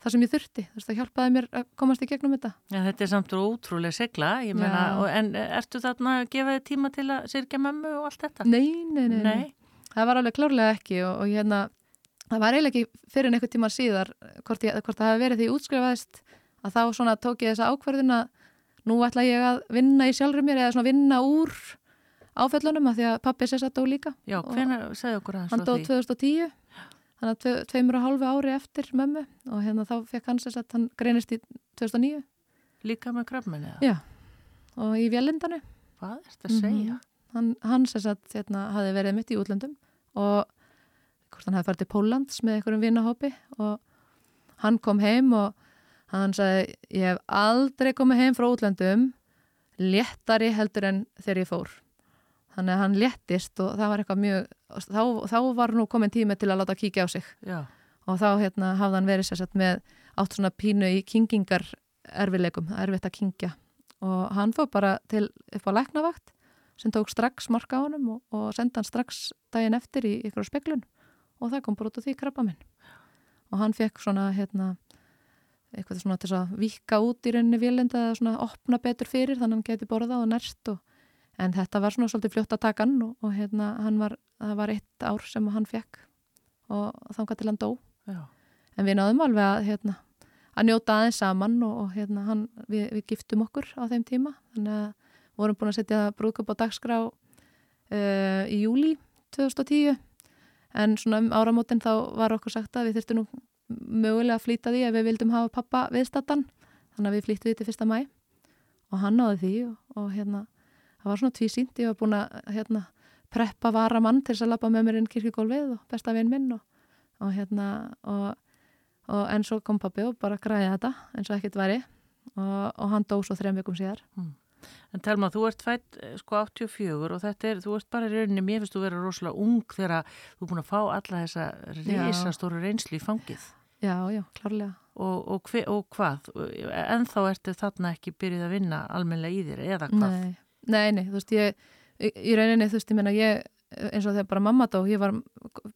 [SPEAKER 2] það sem ég þurfti, þú veist það hjálpaði mér að komast í gegnum þetta.
[SPEAKER 1] Já þetta er samt ótrúlega segla, ég meina, og, en ertu þarna að gefa þið tíma til að sirkja mömmu og allt þetta?
[SPEAKER 2] Nei, nei, nei, nei. það var alveg klárlega ekki og, og hérna, það var eiginlega ekki fyrir einhver tíma síðar hvort, ég, hvort það hafi verið því útskrifaðist að þá svona tók ég þessa ákverðina nú ætla ég að vinna í sjálfur mér eða svona vinna úr áfellunum að því að pappi sér satt á líka.
[SPEAKER 1] Já, hvernig segði okkur
[SPEAKER 2] því? Hann dóð 2010, þannig að tve, tveimur og hálfu ári eftir mömmu og hérna þá fekk hann sér satt, hann greinist í 2009.
[SPEAKER 1] Líka með krabmenni?
[SPEAKER 2] Já, og í Vjellindanu.
[SPEAKER 1] Hvað er þetta að segja? Mm -hmm.
[SPEAKER 2] Hann, hann sér satt, hérna, hafi verið mitt í útlöndum og hvort hann hafi farið til Póllands með einhverjum vinahópi og hann kom heim og hann sagði, ég hef aldrei komið heim frá útlöndum léttari heldur en þegar ég fór þannig að hann léttist og það var eitthvað mjög þá, þá var nú komin tími til að láta kíkja á sig. Já. og þá hérna hafði hann verið sérsett með átt svona pínu í kingingar erfileikum, erfitt að kingja og hann fór bara til upp á læknavakt sem tók strax marka á honum og, og senda hann strax daginn eftir í ykkur á speklun og það kom bara út af því krabba minn. Og hann fekk svona hérna eitthvað svona til að vika út í rauninni viljenda eða svona opna betur fyrir þannig að hann geti borða og nærst og en þetta var svona svolítið fljótt að taka hann og, og hérna hann var, það var eitt ár sem hann fekk og þángat til hann dó.
[SPEAKER 1] Já.
[SPEAKER 2] en við náðum alveg að, hérna, að njóta aðeins saman og, og hérna, hann, við, við giftum okkur á þeim tíma. Þannig að vorum búin að setja brúðköp á dagskrá uh, í júli 2010 en svona um áramótin þá var okkur sagt að við þurftum nú mögulega að flýta því að við vildum hafa pappa viðstattan þannig að við flýttum því til fyrsta mæ og hann náði því og, og hérna það var svona tvísýnt, ég var búin að hérna, preppa varamann til þess að lappa með mér inn kirkigólfið og besta vinn minn og, og hérna og, og en svo kom pappi og bara græði þetta eins og ekkert væri og hann dó svo þrejum vikum síðar
[SPEAKER 1] hmm. En Telma, þú ert fætt eh, sko 84 og þetta er, þú ert bara í rauninni, mér finnst þú vera rosalega ung þegar þú er búin að fá alla þessa reysastóru reynslu í fangið.
[SPEAKER 2] Já, já, klárlega.
[SPEAKER 1] Og, og, hver, og hvað? En þá ertu þarna ekki byrjuð að vinna almenlega í þér eða hvað?
[SPEAKER 2] Nei, nei, nei þú veist, ég, í rauninni, þú veist, ég menna, ég, eins og þegar bara mamma dó, ég var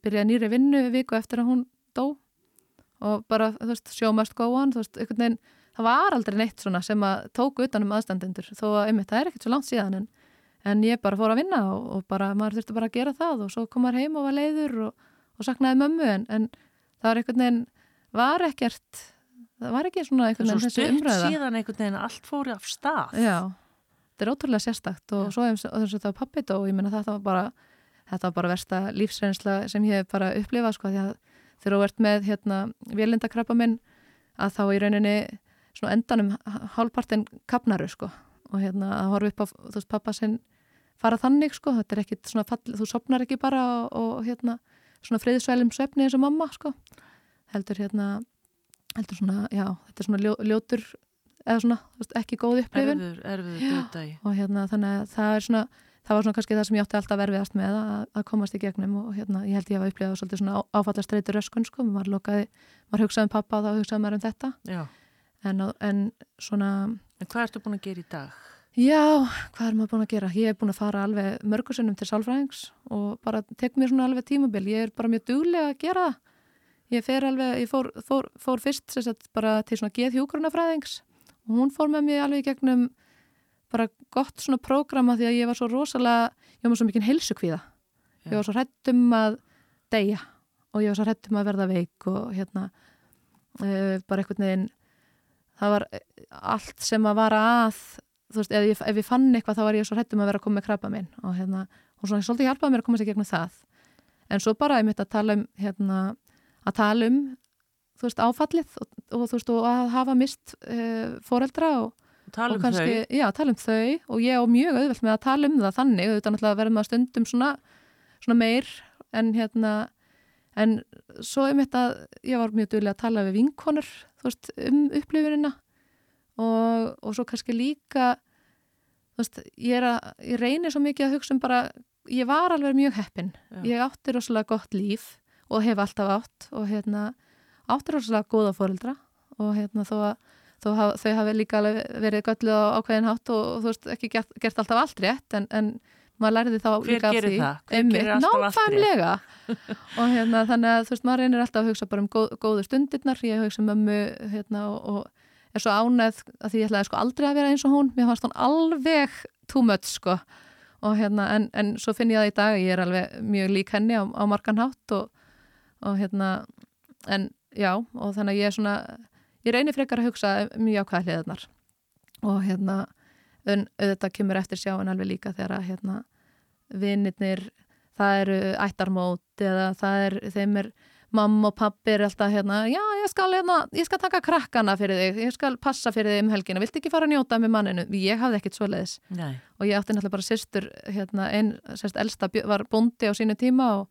[SPEAKER 2] byrjað nýri vinnu viku eftir að hún dó. Og bara, þú veist, sjómast góðan, þú veist, einhvern veginn, það var aldrei neitt svona sem að tóku utanum aðstandendur, þó að, einmitt, það er ekkert svo langt síðan en, en ég bara fór að vinna og, og bara, maður þurfti bara að gera það og svo kom maður heim og var leiður og, og saknaði mömmu en, en það var einhvern veginn var ekkert það var ekki svona einhvern
[SPEAKER 1] veginn þessu umræða. síðan einhvern veginn allt fóri af stað.
[SPEAKER 2] Já, þetta er ótrúlega sérstakt og já. svo eins og þetta var pappit og ég menna þetta var bara þetta var bara versta lífsreynsla sem ég hef bara upplifað sko því að þegar þú ert með hérna vélindakrabba minn að þá í rauninni svona endanum hálfpartin kapnaru sko og hérna að horfa upp á þú veist pappa sinn fara þannig sko þetta er ekkit svona fall, þú sopnar ekki bara og, og hérna svona friðsvælum söfni eins og mamma sko heldur hérna heldur svona, já, þetta er svona ljó, ljótur eða svona, ekki góð upplifin
[SPEAKER 1] erfiður, erfiður döðdagi
[SPEAKER 2] og hérna þannig að það er svona það var svona kannski það sem ég átti alltaf verfiðast með að, að komast í gegnum og hérna ég held ég að upplifa svolítið svona áfallastreyti röskun sko, maður lokaði, maður hugsaði um pappa og þá hugsaði maður um þetta. En, en svona
[SPEAKER 1] En hvað ertu búin að gera í dag?
[SPEAKER 2] Já, hvað er maður búin að gera? Ég er búin að fara alveg mörgursunum til sálfræðings og bara tek mér svona alveg tímabil, ég er bara mjög duglega að gera það. Ég fer alveg, ég fór, fór, fór fyrst sagt, bara til svona geðhjógrunafræðings og hún fór með mér alveg gegnum bara gott svona prógrama því að ég var svo rosalega, ég var með svo mikinn helsukvíða, ég var svo hrættum að deyja og ég var svo hrættum að verða veik og hérna uh, bara einhvern veginn það var allt sem að vara að þú veist, ef ég, ef ég fann eitthvað þá var ég svo hrættum að vera að koma með krabba minn og hérna, hún svona svolítið hjálpaði mér að koma sér gegnum það. En svo bara ég mitt að tala um hérna að tala um þú veist áfallið og, og þú veist og að hafa mist uh, foreldra og,
[SPEAKER 1] tala um og kannski,
[SPEAKER 2] þau? Já, tala um þau. Og ég á mjög auðvelt með að tala um það þannig, auðvitað náttúrulega verðum að stundum svona, svona meir en hérna en svo um þetta, ég var mjög duglega að tala við vinkonur, þú veist, um upplifunina. Og, og svo kannski líka þú veist, ég er að, ég reynir svo mikið að hugsa um bara, ég var alveg mjög heppin, já. ég átti rosalega gott líf og hef alltaf átt og hérna áttur rosalega góða fórildra og hérna þó að þó haf, þau hafi líka verið göllu á ákveðin hátt og, og þú veist ekki gert, gert alltaf allt rétt en, en maður lærði þá
[SPEAKER 1] Hver
[SPEAKER 2] líka
[SPEAKER 1] af því. einmitt,
[SPEAKER 2] náfæmlega og hérna þannig að þú veist maður reynir alltaf að hugsa bara um góð, góðu stundirnar. Ég hugsa um mömmu hérna og, og er svo ánæð að því ég ætlaði sko aldrei að vera eins og hún. Mér fannst hún alveg too much sko. Og hérna en, en svo finn ég það í dag ég er alveg mjög lík henni á, á margan hátt og og hérna, en já og þannig að ég er svona ég reynir frekar að hugsa mjög ákvæða hliðarnar. Og hérna auðvitað kemur eftir sjáin alveg líka þegar að hérna vinnirnir, það eru ættarmót eða það er, þeim er mamma og pappi er alltaf hérna já ég skal hérna, ég skal taka krakkana fyrir þig ég skal passa fyrir þig um helgina, vilt ekki fara að njóta með manninu, ég hafði ekkit svo leiðis og ég átti náttúrulega bara sýstur hérna, einn, sérst, elsta var bondi á sínu tíma og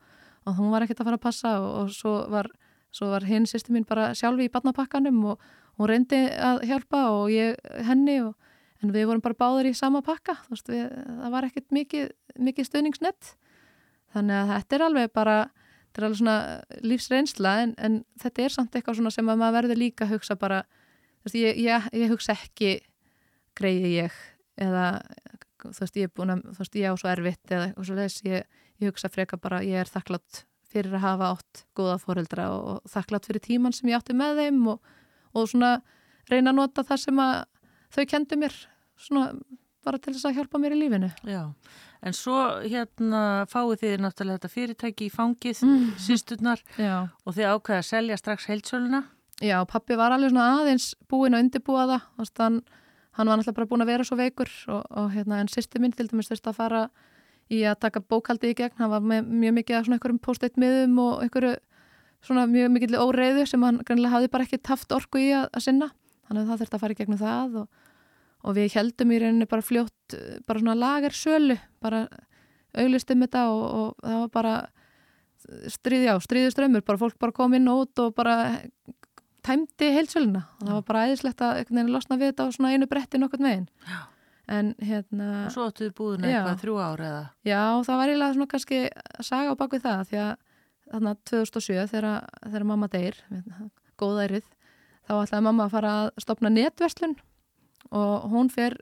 [SPEAKER 2] og hún var ekkert að fara að passa og, og svo var, var hinn sýstu mín bara sjálfi í barnapakkanum og hún reyndi að hjálpa og ég henni og, en við vorum bara báður í sama pakka. Veist, við, það var ekkert mikið, mikið stöðningsnett þannig að þetta er alveg bara þetta er alveg svona lífsreynsla en, en þetta er samt eitthvað svona sem að maður verður líka að hugsa bara veist, ég, ég, ég hugsa ekki greiði ég eða þú veist ég er búin að þú veist ég á svo erfitt eða eitthvað svo leiðis ég ég hugsa freka bara ég er þakklátt fyrir að hafa átt góða fóreldra og þakklátt fyrir tíman sem ég átti með þeim og, og svona reyna að nota það sem að þau kendu mér svona bara til þess að hjálpa mér í lífinu.
[SPEAKER 1] Já, En svo hérna fáið þið náttúrulega þetta fyrirtæki í fangið, mm. sísturnar og þið ákveða að selja strax heilsöluna.
[SPEAKER 2] Já, pappi var alveg svona aðeins búin að undirbúa það. Þann, hann var náttúrulega bara búin að vera svo veikur og, og hérna en sýsti minn til dæmis þurfti að fara í að taka bókaldi í gegn. Hann var með mjög mikið af svona einhverjum post-it miðum og einhverju svona mjög mikið óreiðu sem hann grannlega hafði bara ekki taft orku í að, að sinna. Þannig að það þurfti að fara í gegnum það og, og við heldum í rauninni bara fljótt, bara svona lagersölu, bara auglistum þetta og, og það var bara stríði á, stríðuströmmur, bara fólk bara kom inn og út og bara tæmdi heilsvöluna og það var bara æðislegt að losna við þetta á svona einu bretti nokkur megin en hérna
[SPEAKER 1] og svo ættuðu búin eitthvað þrjú ára eða?
[SPEAKER 2] Já það var eiginlega svona kannski að saga á bakvið það því að þarna 2007 þegar, þegar mamma deyr góðærið þá ætlaði mamma að fara að stopna netverslun. Og hún fer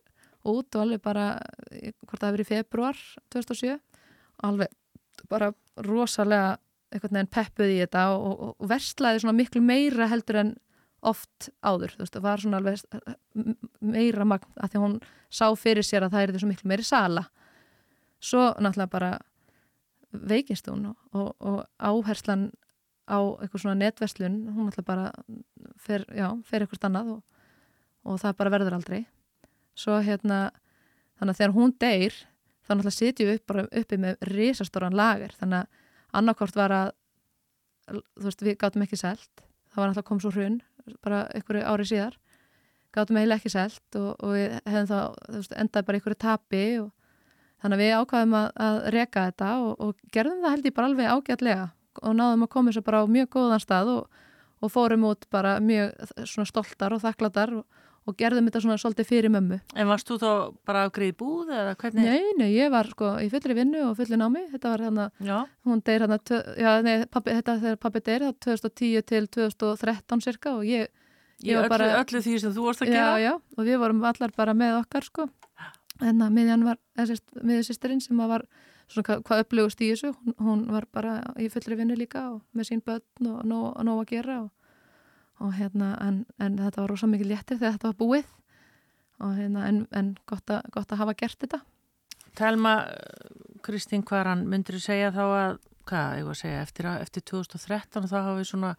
[SPEAKER 2] út og alveg bara hvort það hefur verið í februar 2007 og alveg bara rosalega einhvern veginn peppuð í þetta og, og, og verslaði svona miklu meira heldur en oft áður, þú veist, það var svona alveg meira magn að því hún sá fyrir sér að það er þessu miklu meiri sala. Svo náttúrulega bara veikist hún og, og áherslan á eitthvað svona netverslun hún náttúrulega bara fer, já, fer eitthvað annað og það bara verður aldrei. Svo hérna þannig að þegar hún deyr þá náttúrulega sitjum við upp bara uppi með risastóran lager. Þannig að annarkort var að þú veist, við gátum ekki selt það var alltaf kom svo hrun bara einhverju ári síðar. Gátum eiginlega ekki selt og, og við hefðum þá endaði bara einhverju tapi og þannig að við ákvaðum að, að reka þetta og, og gerðum það held ég bara alveg ágætlega og náðum að koma svo bara á mjög góðan stað og, og fórum út bara mjög stoltar og þakklatar og og gerðum þetta svona svolítið fyrir mömmu.
[SPEAKER 1] En varst þú þá bara afgriði búð eða hvernig?
[SPEAKER 2] Nei, nei, ég var sko í fullri vinnu og fullri námi, þetta var hérna, hún deyr hérna, já, nei, pappi, þetta þegar pappi deyr, það 2010 til 2013 cirka og ég,
[SPEAKER 1] ég var bara... Öllu því sem þú vorst að gera?
[SPEAKER 2] Já, já, og við vorum allar bara með okkar sko, en að miðjan var, miðjur sýsterinn sem var svona hvað, hvað upplögust í þessu, hún, hún var bara í fullri vinnu líka og með sín börn og nóg að gera og og hérna en, en þetta var rosa mikið léttir þegar þetta var búið. Og hérna en, en gott, a, gott að hafa gert þetta.
[SPEAKER 1] Telma, Kristín Kvaran myndur þú segja þá að hvað, ég var að segja, eftir, eftir 2013 þá hafi svona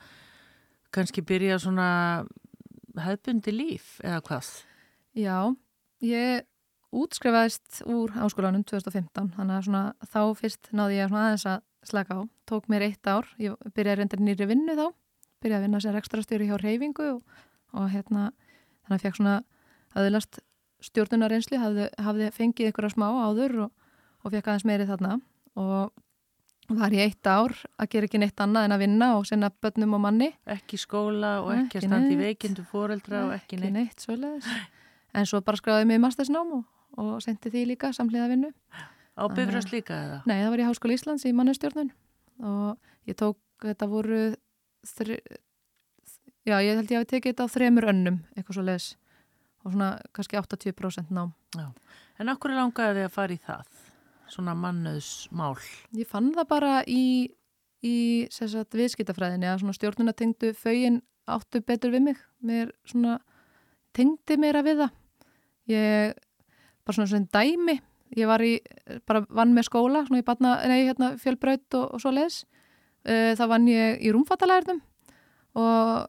[SPEAKER 1] kannski byrjað svona hefðbundi líf eða hvað?
[SPEAKER 2] Já, ég útskrifaðist úr áskólanum 2015 þannig að svona, þá fyrst náði ég aðeins að slaka á, tók mér eitt ár. Ég byrjaði reyndir nýri vinnu þá byrjaði að vinna sér ekstra stjóri hjá reyfingu og, og hérna þannig að fekk svona aðlast stjórnunar einsli, hafði, hafði fengið einhverja smá áður og, og fekk aðeins meiri þarna. Og var í eitt ár að gera ekki neitt annað en að vinna og senna börnum og manni.
[SPEAKER 1] Ekki skóla og ekki, ekki að standa í veikindu fóreldra og ekki neitt,
[SPEAKER 2] ekki neitt en svo bara skráði mig mastersnám og, og sendi því líka samhliða vinnu.
[SPEAKER 1] Á Bifröst líka eða?
[SPEAKER 2] Nei, það var í Háskóla Íslands í mannustjórnun og ég tók, þetta voru þri, já, ég held ég við tekið þetta á þremur önnum, eitthvað svo les og svona kannski 80% nám já.
[SPEAKER 1] En okkur langaði þið að fara í það? Svona mannöðsmál?
[SPEAKER 2] Ég fann það bara í, í viðskiptafræðinni að stjórnuna tengdu fögin áttu betur við mig mér svona tengdi mér að við það ég, bara svona svona dæmi ég var í, bara vann með skóla svona í batna, nei, hérna fjölbraut og, og svo les uh, þá vann ég í rúmfattalæðurnum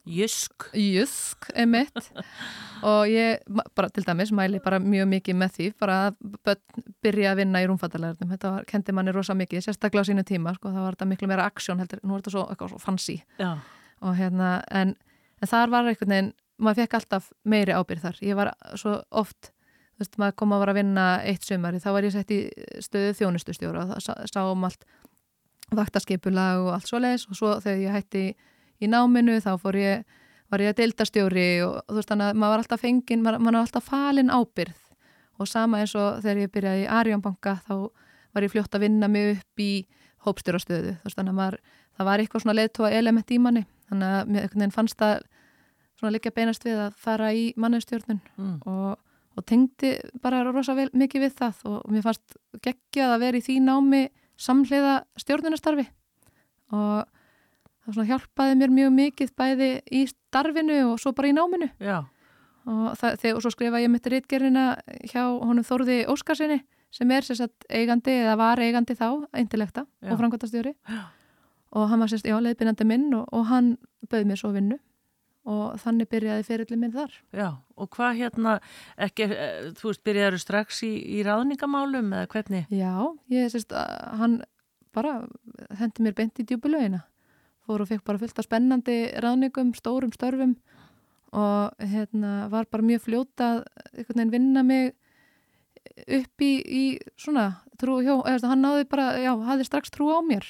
[SPEAKER 1] Jösk
[SPEAKER 2] Jösk, emitt og ég bara til dæmis mæli bara mjög mikið með því bara að byrja að vinna í rúmfattalæðurnum þetta var, kendi manni rosa mikið, sérstaklega á sínu tíma sko, það var þetta miklu meira aksjón heldur, nú er þetta svo, svo fancy.
[SPEAKER 1] Já.
[SPEAKER 2] og hérna en, en þar var einhvern veginn, maður fekk alltaf meiri ábyrð þar, ég var svo oft þú veist, maður kom að vera að vinna eitt sömari, þá var ég sett í stöðu þjónustustjóra og það sá um allt vaktaskipulag og allt svo leiðis og svo þegar ég hætti í, náminu þá fór ég, var ég að deildastjóri og þú veist þannig að maður var alltaf fengin, maður, maður var alltaf falin ábyrð og sama eins og þegar ég byrjaði í Arjónbanka þá var ég fljótt að vinna mig upp í hópstjórastöðu. Þú veist þannig að maður, það var eitthvað svona leðtóa element í manni. Þannig að mér fannst það svona líka beinast við að fara í mannustjórnun mm. og, og tengdi bara rosa vel, mikið við það. Og mér fannst geggjað að vera í því námi samhliða stjórnunastarfi og það hjálpaði mér mjög mikið bæði í starfinu og svo bara í náminu.
[SPEAKER 1] Já.
[SPEAKER 2] og, það, þegar, og svo skrifa ég mitt reitgerina hjá honum Þorði Óskarsinni sem er sérstætt eigandi eða var eigandi þá, intellekta Já. og framkvæmtastjóri og hann var sérst, já, leiðbyrjandi minn og, og hann bauð mér svo vinnu og þannig byrjaði fyrirlið minn þar.
[SPEAKER 1] Já, og hvað hérna, ekki, eh, þú veist, byrjaður strax í, í ráðningamálum eða hvernig?
[SPEAKER 2] Já, ég sérst, hann bara hendi mér beint í djúbulögina, fór og fekk bara fullt af spennandi ráðningum, stórum störfum og hérna var bara mjög fljóta einhvern veginn vinna mig upp í, í svona trú, hjá, eða hann náði bara, já, hafði strax trú á mér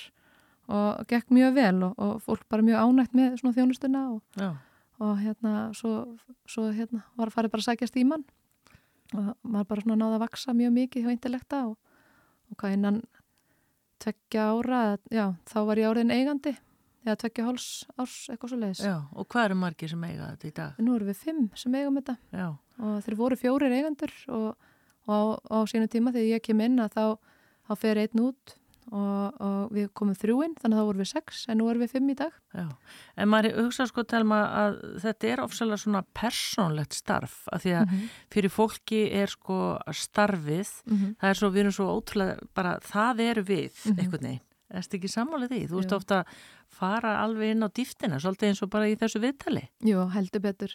[SPEAKER 2] og gekk mjög vel og, og fólk bara mjög ánægt með svona þjónustuna og, og hérna svo, svo hérna var að fara bara að sækjast í mann og maður bara svona náða að vaksa mjög mikið hjá intellekta og, og hvað innan tveggja ára, já, þá var ég áriðin eigandi eða tveggja háls árs eitthvað svo leiðis.
[SPEAKER 1] Já, og hvað eru margir sem eiga þetta í dag?
[SPEAKER 2] Nú eru við fimm sem eigum þetta
[SPEAKER 1] já.
[SPEAKER 2] og þeir voru fjórir eigandur og á, á sínu tíma þegar ég kem inn að þá, þá fer einn út og, og við komum þrjúinn þannig að þá vorum við sex en nú erum við fimm í dag
[SPEAKER 1] Já. En maður hugsa sko telma að þetta er ofsalega svona persónlegt starf af því að mm -hmm. fyrir fólki er sko starfið mm -hmm. það er svo, við erum svo ótrúlega bara það eru við mm -hmm. einhvern veginn Er þetta ekki sammálið því? Þú ert ofta að fara alveg inn á dýftina, svolítið eins og bara í þessu viðtali.
[SPEAKER 2] Jú, heldur betur.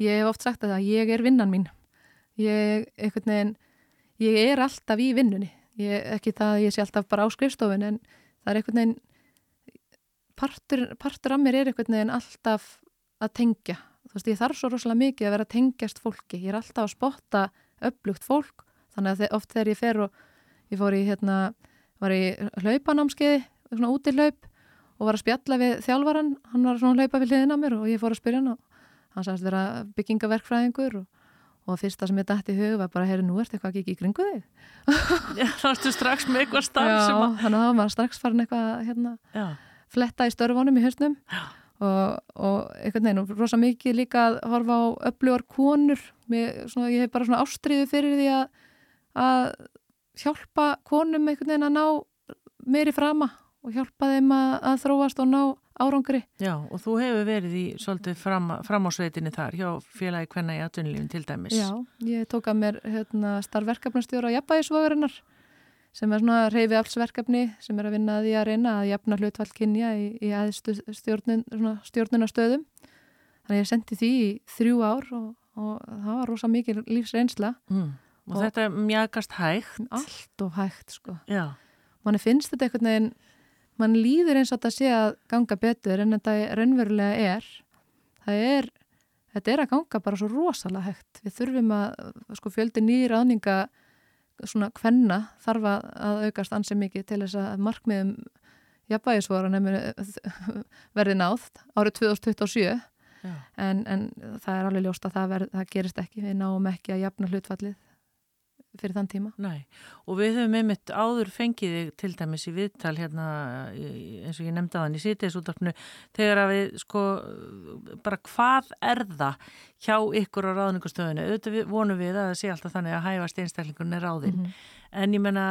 [SPEAKER 2] Ég hef oft sagt að það, ég er vinnan mín. Ég, einhvern veginn, ég er alltaf í vinnunni. Ég, ekki það að ég sé alltaf bara á skrifstofun en það er einhvern veginn partur, partur af mér er einhvern veginn alltaf að tengja. Þú veist ég þarf svo rosalega mikið að vera að tengjast fólki. Ég er alltaf að spotta upplugt fólk þannig að oft þegar ég fer og ég fór í hérna var í hlaupanámskeiði svona út í hlaup og var að spjalla við þjálfaran hann var svona hlaupa við hliðina mér og ég fór að spyrja hann og hann sagðist vera byggingaverkfræðingur og og fyrsta sem ég dætti í hug var bara, heyri, nú ert eitthvað ekki í kringu þig.
[SPEAKER 1] Já, þá ertu strax með eitthvað starf
[SPEAKER 2] Já, að... þannig að þá var strax farin eitthvað hérna, fletta í störfunum í höstnum og, og veginn, og rosa mikið líka að horfa á öflugar konur. Með, svona, ég hef bara svona ástriðu fyrir því að, að hjálpa konum einhvern veginn að ná meiri frama og hjálpa þeim að, að þróast og ná árangri.
[SPEAKER 1] Já, og þú hefur verið í svolítið fram, fram á sveitinni þar hjá félagi Kvenna í atvinnulífin til dæmis.
[SPEAKER 2] Já, ég tók að mér hérna, starfverkefnastjóra á jafnbæðisvagarinnar sem er svona reyfi allsverkefni sem er að vinna að því að reyna að jafna hlutvall kynja í, í aðstu stjórnun, stjórnunastöðum. Þannig að ég sendi því í þrjú ár og, og það var rosa mikið lífsreynsla.
[SPEAKER 1] Mm. Og, og þetta mjagast hægt.
[SPEAKER 2] Allt of hægt, sko.
[SPEAKER 1] Já.
[SPEAKER 2] Manni finnst þetta einhvern veginn mann líður eins og þetta sé að ganga betur en þetta raunverulega er. Það er, þetta er að ganga bara svo rosalega hægt. Við þurfum að, sko fjöldi nýjir aðninga svona hvenna þarf að aukast ansið mikið til þess að markmiðum jafnvægisvoran verði nátt árið 2027 en, en það er alveg ljóst að það, verð, það gerist ekki, við náum ekki að jafna hlutfallið fyrir þann tíma.
[SPEAKER 1] Nei, og við höfum einmitt áður fengið til dæmis í viðtal hérna eins og ég nefndi hann í sýtiðsúttarpnu þegar að við sko bara hvað er það hjá ykkur á ráðningastöðinu, auðvitað vonum við að það sé alltaf þannig að hæfast einstaklingun er ráðinn, mm -hmm. en ég menna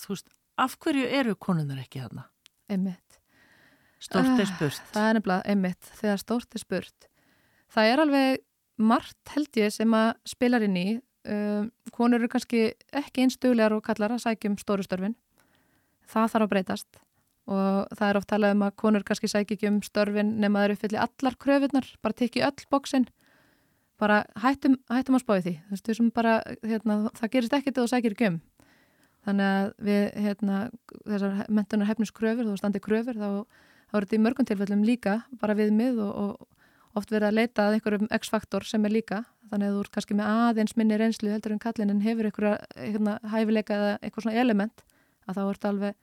[SPEAKER 1] þú veist, af hverju eru konunar ekki þarna?
[SPEAKER 2] Einmitt.
[SPEAKER 1] Stort er ah, spurt.
[SPEAKER 2] Það er nefnilega einmitt, þegar stort er spurt. Það er alveg margt held ég sem að spilar inn í um, konur eru kannski ekki einstöðlegar og kallar að sækjum stóru störfin. Það þarf að breytast og það er oft talað um að konur kannski sækja ekki um störfin nema það eru uppfylli allar kröfunar bara tekið öll bóksinn bara hættum, hættum að spáði því. Þú veist, bara, hérna, það gerist ekkert þegar þú sækir ekki um. Þannig að við hérna, þessar mentunar hefnus kröfur, þú standi kröfur þá, þá er þetta í mörgum tilfellum líka bara við mið og, og oft verið að leita að einhverjum x-faktor sem er líka. Þannig að þú ert kannski með aðeins minni reynslu heldur en kallin en hefur einhverja hérna, hæfileika eða eitthvað svona element að þá ert alveg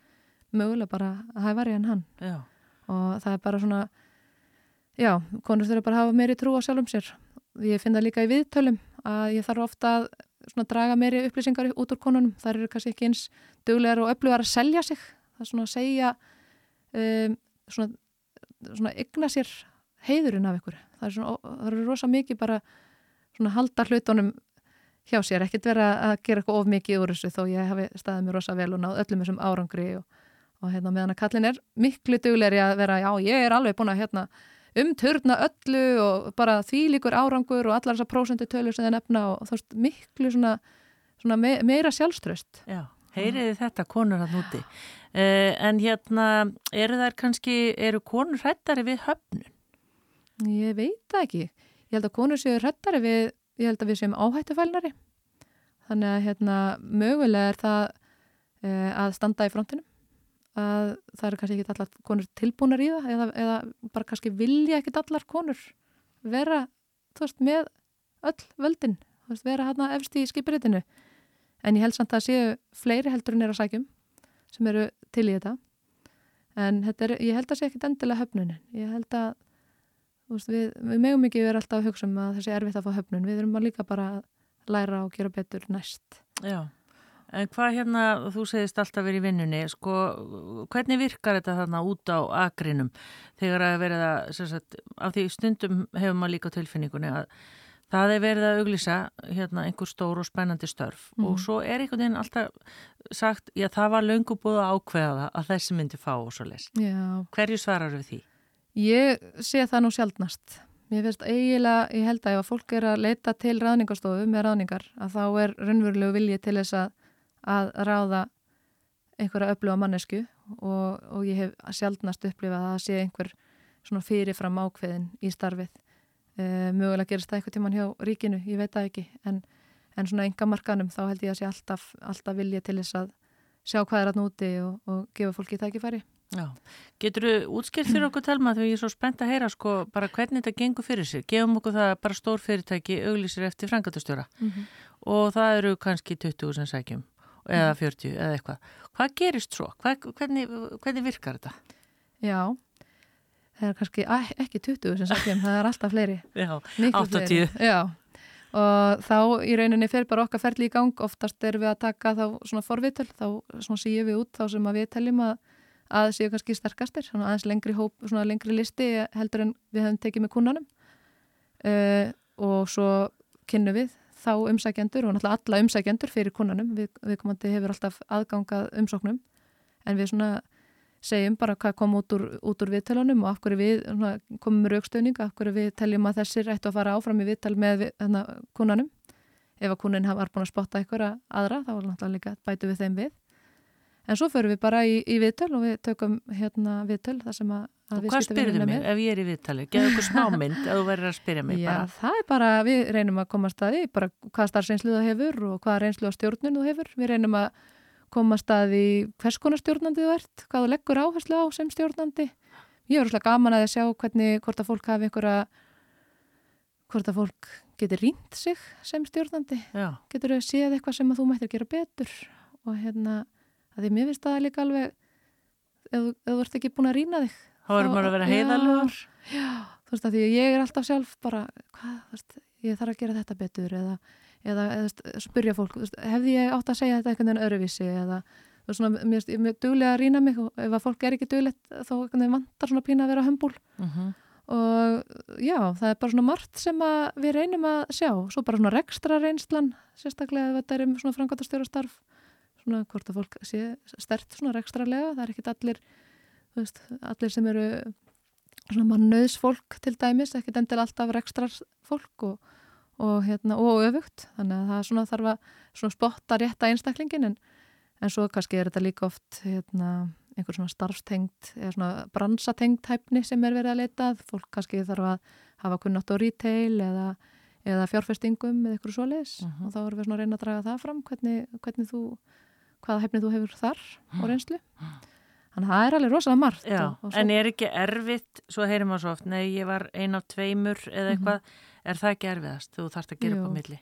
[SPEAKER 2] mögulega bara að hæfari en hann.
[SPEAKER 1] Já.
[SPEAKER 2] og það er bara svona já, konur þurfa bara að hafa meiri trú á sjálfum sér. Ég finn það líka í viðtölum að ég þarf ofta að svona draga meiri upplýsingar út úr konunum. Þar eru kannski ekki eins duglegar og öflugar að selja sig. Það er svona að segja um, svona, svona heiðurinn af ykkur það er eru rosa mikið bara svona halda hlutunum hjá sér, ekkert vera að gera eitthvað of mikið úr þessu þó ég hafi staðið mér rosa vel og náð öllum þessum árangri og, og hérna meðan að kallin er miklu dugleiri að vera, já ég er alveg búin að hérna umturna öllu og bara því líkur árangur og allar þessar prósendu tölur sem það nefna og veist miklu svona, svona me meira sjálfströst.
[SPEAKER 1] Já, heyriði þetta konur hann úti. Uh, en hérna, eru þær kannski, eru konur hrættari við höfnun?
[SPEAKER 2] Ég veit það ekki. Ég held að konur séu hrættari við, ég held að við séum áhættufælnari. Þannig að hérna, mögulega er það uh, að standa í frontinum. Að það eru kannski ekki allar konur tilbúnar í það eða, eða bara kannski vilja ekki allar konur vera, þú veist, með öll völdin, þú veist, vera hérna efst í skipiritinu. En ég held samt að séu fleiri heldur en er að sækjum sem eru til í þetta. En er, ég held að sé ekki endilega höfnunin. Ég held að veist, við, við megum ekki vera alltaf að hugsa um að þessi erfitt að fá höfnun. Við erum að líka bara að læra og gera betur næst.
[SPEAKER 1] Já, en hvað hérna, þú segist alltaf verið í vinnunni, sko, hvernig virkar þetta þarna út á agrinum þegar að verða, sagt, af því stundum hefur maður líka tilfinningunni að það er verið að auglýsa hérna einhver stór og spennandi störf mm. og svo er einhvern veginn alltaf sagt, já það var löngu búið að ákveða að þessi myndi fá og svo les. Hverju svarar við því?
[SPEAKER 2] Ég sé það nú sjálfnast. Mér finnst eiginlega, ég held að ef fólk er að leita til ráðningarstofu með ráðningar að þá er raunverulegu vilji til þess að, að ráða einhverja öfluga mannesku og, og ég hef sjálfnast upplifað að það sé einhver svona fyrirfram ákveðin í starfið. E, mögulega gerist það eitthvað tíman hjá ríkinu, ég veit það ekki, en, en svona enga markanum þá held ég að sé alltaf, alltaf vilji til þess að sjá hvað er að núti og, og gefa fólki tækifæri.
[SPEAKER 1] Já, getur þú útskilt fyrir okkur telma þegar ég er svo spennt að heyra sko bara hvernig þetta gengur fyrir sig, gefum okkur það bara stór fyrirtæki auglísir eftir frangatastjóra mm -hmm. og það eru kannski 20 sem sækjum eða 40 mhm. eða eitthvað. Hvað gerist svo? Hvað, hvernig, hvernig virkar þetta?
[SPEAKER 2] Já. Það er kannski ekki 20 sem sækjum það er alltaf fleiri.
[SPEAKER 1] Já, 80
[SPEAKER 2] Já. Og þá í rauninni fer bara okkar ferli í gang. Oftast er við að taka þá svona forvitöl þá svona síum við út þá sem að við teljum að að séu kannski sterkastir, svona aðeins lengri hóp, svona lengri listi heldur en við hefum tekið með kunnanum uh, og svo kynnu við þá umsækjendur og náttúrulega alla umsækjendur fyrir kunnanum, við, við komandi hefur alltaf aðgangað umsóknum. En við svona segjum bara hvað kom út úr, út úr viðtölunum og af hverju við svona, komum með raukstöðning af hverju við teljum að þessir ættu að fara áfram í viðtal með við, hana, kunnanum ef að kunnin var búin að spotta eitthvað aðra þá náttúrulega bætu við þeim við En svo förum við bara í, í viðtöl og við tökum hérna viðtöl þar sem að, að
[SPEAKER 1] við skiltum við með. Ef ég er í viðtali, geðu okkur smámynd að þú verður að spyrja mig
[SPEAKER 2] Já,
[SPEAKER 1] bara.
[SPEAKER 2] Það er bara, við reynum að komast að því, bara hvað starfsreynslu þú hefur og hvað reynslu á stjórnun þú hefur. Við reynum að komast að því hvers konar stjórnandi þú ert, hvað þú leggur áherslu á sem stjórnandi. Ég er úrslega gaman að sjá hvernig, hvort að fólk hafi einhverja, hvort að fólk getur rínt sig sem stjórnandi. Já. Getur þau séð eitthvað sem að þú mættir gera betur og hérna Því mér finnst það líka alveg, ef, ef þú ert ekki búin að rýna þig.
[SPEAKER 1] Maður að vera heiðalur.
[SPEAKER 2] Já, þú veist að því ég er alltaf sjálf bara, hvað, þú veist, ég þarf að gera þetta betur eða, eða, eða spyrja fólk, veist, hefði ég átt að segja þetta einhvern veginn öruvísi eða, þú veist, svona, mér er duglega að rýna mig og ef að fólk er ekki duglegt þá vantar svona pína að vera hömbúl. Uh mhm. -huh. Og já, það er bara svona margt sem við reynum að sjá. Svo bara svona rekstra reynslan, sérstaklega ef þetta er um svona frangatastjóra starf svona hvort að fólk sé stert svona rekstralega, það er ekkit allir veist, allir sem eru svona mannöðs fólk til dæmis, ekkit endil alltaf rekstrar fólk og, og, hérna, og öfugt, þannig að það svona þarf að svona spotta rétta einstaklingin en, en svo kannski er þetta líka oft hérna, einhver svona starfstengt eða svona bransatengt hæfni sem er verið að leitað, fólk kannski þarf að hafa kunnátt á retail eða eða fjárfestingum eða eitthvað svo leis uh -huh. og þá erum við svona að reyna að draga það fram. Hvernig, hvernig þú hvaða hefnið þú hefur þar og mm. reynslu. Þannig að það er alveg rosalega margt
[SPEAKER 1] Já, og, og svo... En er ekki erfitt, svo heyrim við svo oft nei, ég var ein af tveimur eða eitthvað, mm -hmm. er það ekki erfiðast? Þú þarfst að gera upp á milli.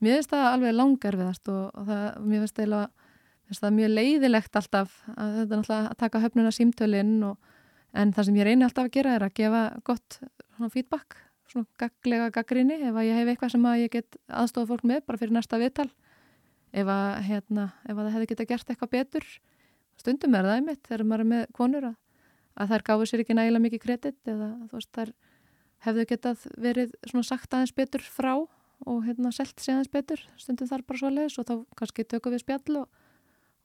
[SPEAKER 2] Mér finnst það alveg langerfiðast og, og það, mér finnst það, það mjög leiðilegt alltaf að þetta er alltaf að taka höfnuna símtölinn en það sem ég reynir alltaf að gera er að gefa gott svona, feedback svona gaglega gaggrinni ef að ég hef eitthvað sem að ég get aðstofa fólk með bara fyrir næsta viðtal ef að, hérna, ef að það hefði geta gert eitthvað betur. Stundum er það einmitt þegar maður er með konur að, að þær gáður sér ekki nægilega mikið kredit eða þú veist þær hefðu getað verið svona sagt aðeins betur frá og hérna selt sér aðeins betur. Stundum þar bara svo leiðis og þá kannski tökum við spjall og,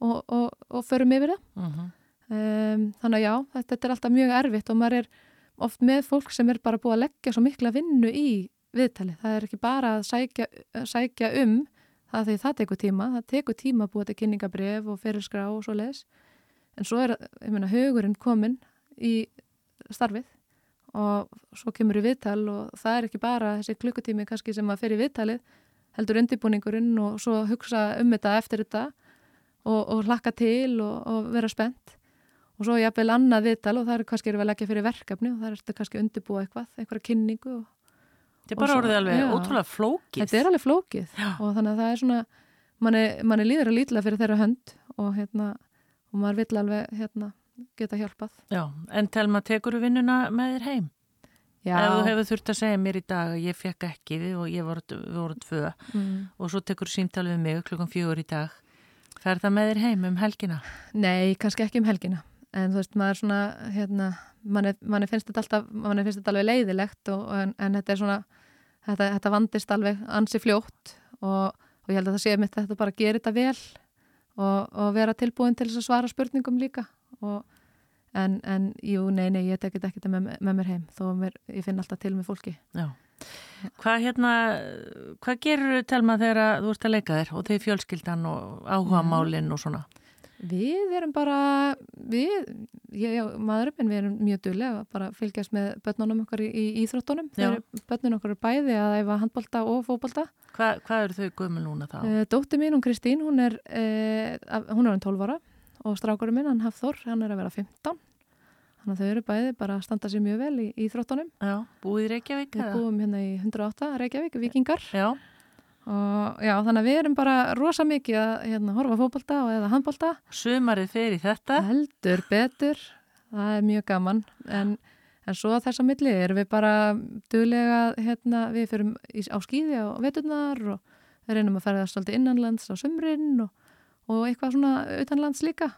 [SPEAKER 2] og, og, og förum yfir það. Uh -huh. um, þannig að já, þetta er alltaf mjög erfitt og maður er oft með fólk sem er bara búið að leggja svo mikla vinnu í viðtali, það er ekki bara að sækja, sækja um það því það tekur tíma, það tekur tíma að búa til kynningabref og ferilskrá og svo leiðis en svo er, ég meina, hugurinn komin í starfið og svo kemur í viðtal og það er ekki bara þessi klukkutími kannski sem að fer í viðtalið heldur undirbúningurinn og svo hugsa um þetta eftir þetta og, og hlakka til og, og vera spennt. Og svo jáfnveil annað viðtal og það er kannski að leggja fyrir verkefni og það er kannski undirbúa eitthvað, einhverja kynningu og
[SPEAKER 1] Þetta er bara orðið alveg já, ótrúlega flókið.
[SPEAKER 2] Þetta er alveg flókið já. og þannig að það er svona, manni, manni líður að lítila fyrir þeirra hönd og, hérna, og maður vill alveg hérna, geta hjálpað.
[SPEAKER 1] Já, en telma, tekur þú vinnuna með þér heim? Já. Ef þú hefur þurft að segja mér í dag að ég fekk ekki við og ég voru, voru tvö mm. og svo tekur þú símtal við mig klukkan fjögur í dag. Fer það með þér heim um helgina?
[SPEAKER 2] Nei, kannski ekki um helgina. En þú veist, maður er svona, hérna, manni, manni finnst þetta alltaf, manni finnst þetta alveg leiðilegt og, en, en þetta er svona, þetta, þetta vandist alveg ansi fljótt og, og ég held að það sé mitt að þetta bara gerir þetta vel og, og vera tilbúin til þess að svara spurningum líka. En, en jú, nei, nei, ég tekit ekki þetta með, með mér heim þó mér, ég finn alltaf til með fólki.
[SPEAKER 1] Já. Hvað hérna, hvað gerur þú telma þegar þú ert að leika þér og þau fjölskyldan og áhuga málinn og svona?
[SPEAKER 2] Við erum bara, við, ég og maðurum, en við erum mjög duðlega að bara fylgjast með börnunum okkar í, í íþróttunum. Börnunum okkar er bæði að æfa handbalta og fókbalta.
[SPEAKER 1] Hva, hvað eru þau gömul núna þá?
[SPEAKER 2] Uh, Dótti mín, hún Kristín, hún er, uh, hún er hann 12 ára og strákurum minn, hann Hafþór, hann er að vera 15. Þannig að þau eru bæði bara að standa sér mjög vel í íþróttunum.
[SPEAKER 1] Já, búið í Reykjavík?
[SPEAKER 2] Við búum hérna í 108 Reykjavík, Vikingar.
[SPEAKER 1] Já
[SPEAKER 2] og já, þannig að við erum bara rosa mikið að hérna, horfa fókbalta og eða handbalta
[SPEAKER 1] Sumarið fyrir þetta.
[SPEAKER 2] Heldur, betur, það er mjög gaman. En, en svo að þessa milli erum við bara duglega hérna, við fyrum á skýði á veturnar og við reynum að ferða svolítið innanlands á sumrin og, og eitthvað svona utanlands líka.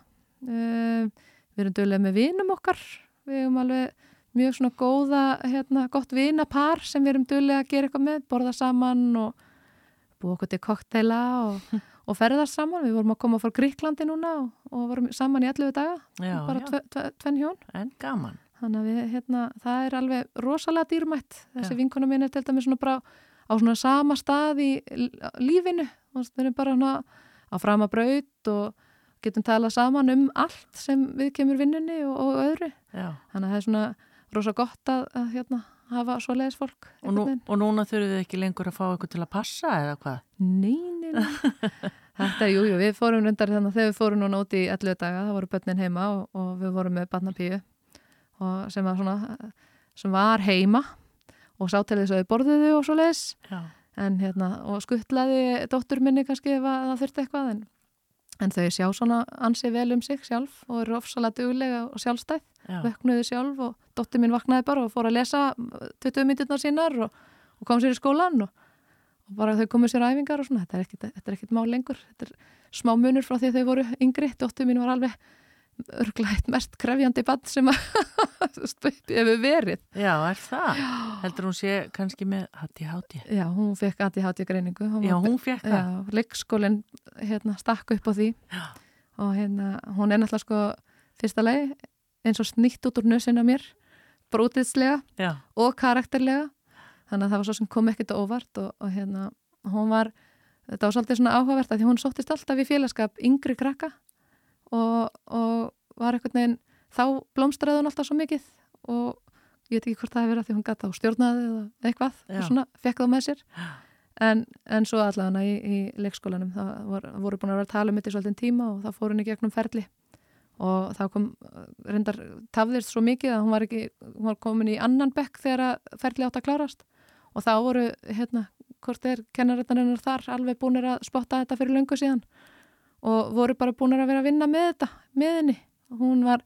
[SPEAKER 2] Uh, við erum duglega með vinum okkar. Við erum alveg mjög svona góða hérna, gott vinapar sem við erum duglega að gera eitthvað með, borða saman og búið okkur til kokteila og, og ferðast saman. Við vorum að koma frá Gríklandi núna og, og vorum saman í 11 daga, já, bara tvenn tve, hjón.
[SPEAKER 1] En gaman.
[SPEAKER 2] Þannig að við, hérna, það er alveg rosalega dýrmætt. Þessi vinkona mín er til dæmis svona bara á svona sama stað í lífinu. Við erum bara hana á framabraut og getum talað saman um allt sem við kemur vinnunni og, og öðru. Já. Þannig að það er svona rosalega gott að, að hérna, hafa svo leiðis fólk.
[SPEAKER 1] Og, nú, og núna þurfum við ekki lengur að fá eitthvað til að passa eða hvað?
[SPEAKER 2] Nei, nei, nei. Þetta jújú, jú, við fórum rundar þannig að þegar við fórum núna út í 11 daga, það voru börnin heima og, og við vorum með barnapíu sem sem var heima og sá til þess að við borðuðu og svo leiðis. En hérna, og skuttlaði dóttur minni kannski ef það þurfti eitthvað en En þau sjá svona ansið vel um sig sjálf og eru ofsalega duglega og sjálfstæð. Já. Vöknuðu sjálf og dóttir mín vaknaði bara og fór að lesa 20 mínuturnar sínar og, og kom sér í skólan og, og bara þau komið sér æfingar og svona. Þetta er ekkit mál lengur. Þetta er smá munur frá því þau voru yngri. Dóttir mín var alveg örglægt mest krefjandi bann sem að hefur verið
[SPEAKER 1] Já, er það? Já. Heldur hún sé kannski með HTHT?
[SPEAKER 2] Já, hún fekk HTHT greiningu
[SPEAKER 1] hún Já, hún fekk það?
[SPEAKER 2] Já, leikskólinn hérna, stakk upp á því Já. og hérna, hún er náttúrulega sko fyrsta lei eins og snitt út úr nössin á mér brútiðslega og karakterlega þannig að það var svo sem kom ekkert óvart og, og hérna, hún var þetta var svolítið svona áhugavert að því hún sóttist alltaf í félagskap yngri krakka og, og var einhvern veginn þá blómstræði hún alltaf svo mikið og ég veit ekki hvort það hefur verið að því hún gata á stjórnaði eða eitthvað Já. og svona fekk það með sér. En, en svo allavega í, í leikskólanum það vor, voru búin að vera að tala um þetta í svolítinn tíma og það fór í gegnum ferli. Og þá kom reyndar tafðist svo mikið að hún var, ekki, hún var komin í annan bekk þegar ferli átt að klárast. Og þá voru hérna hvort er kennarættaninnar þar alveg búin að spotta þetta fyrir löngu síðan og voru bara búin að vera að vinna með þetta, með henni. Hún var,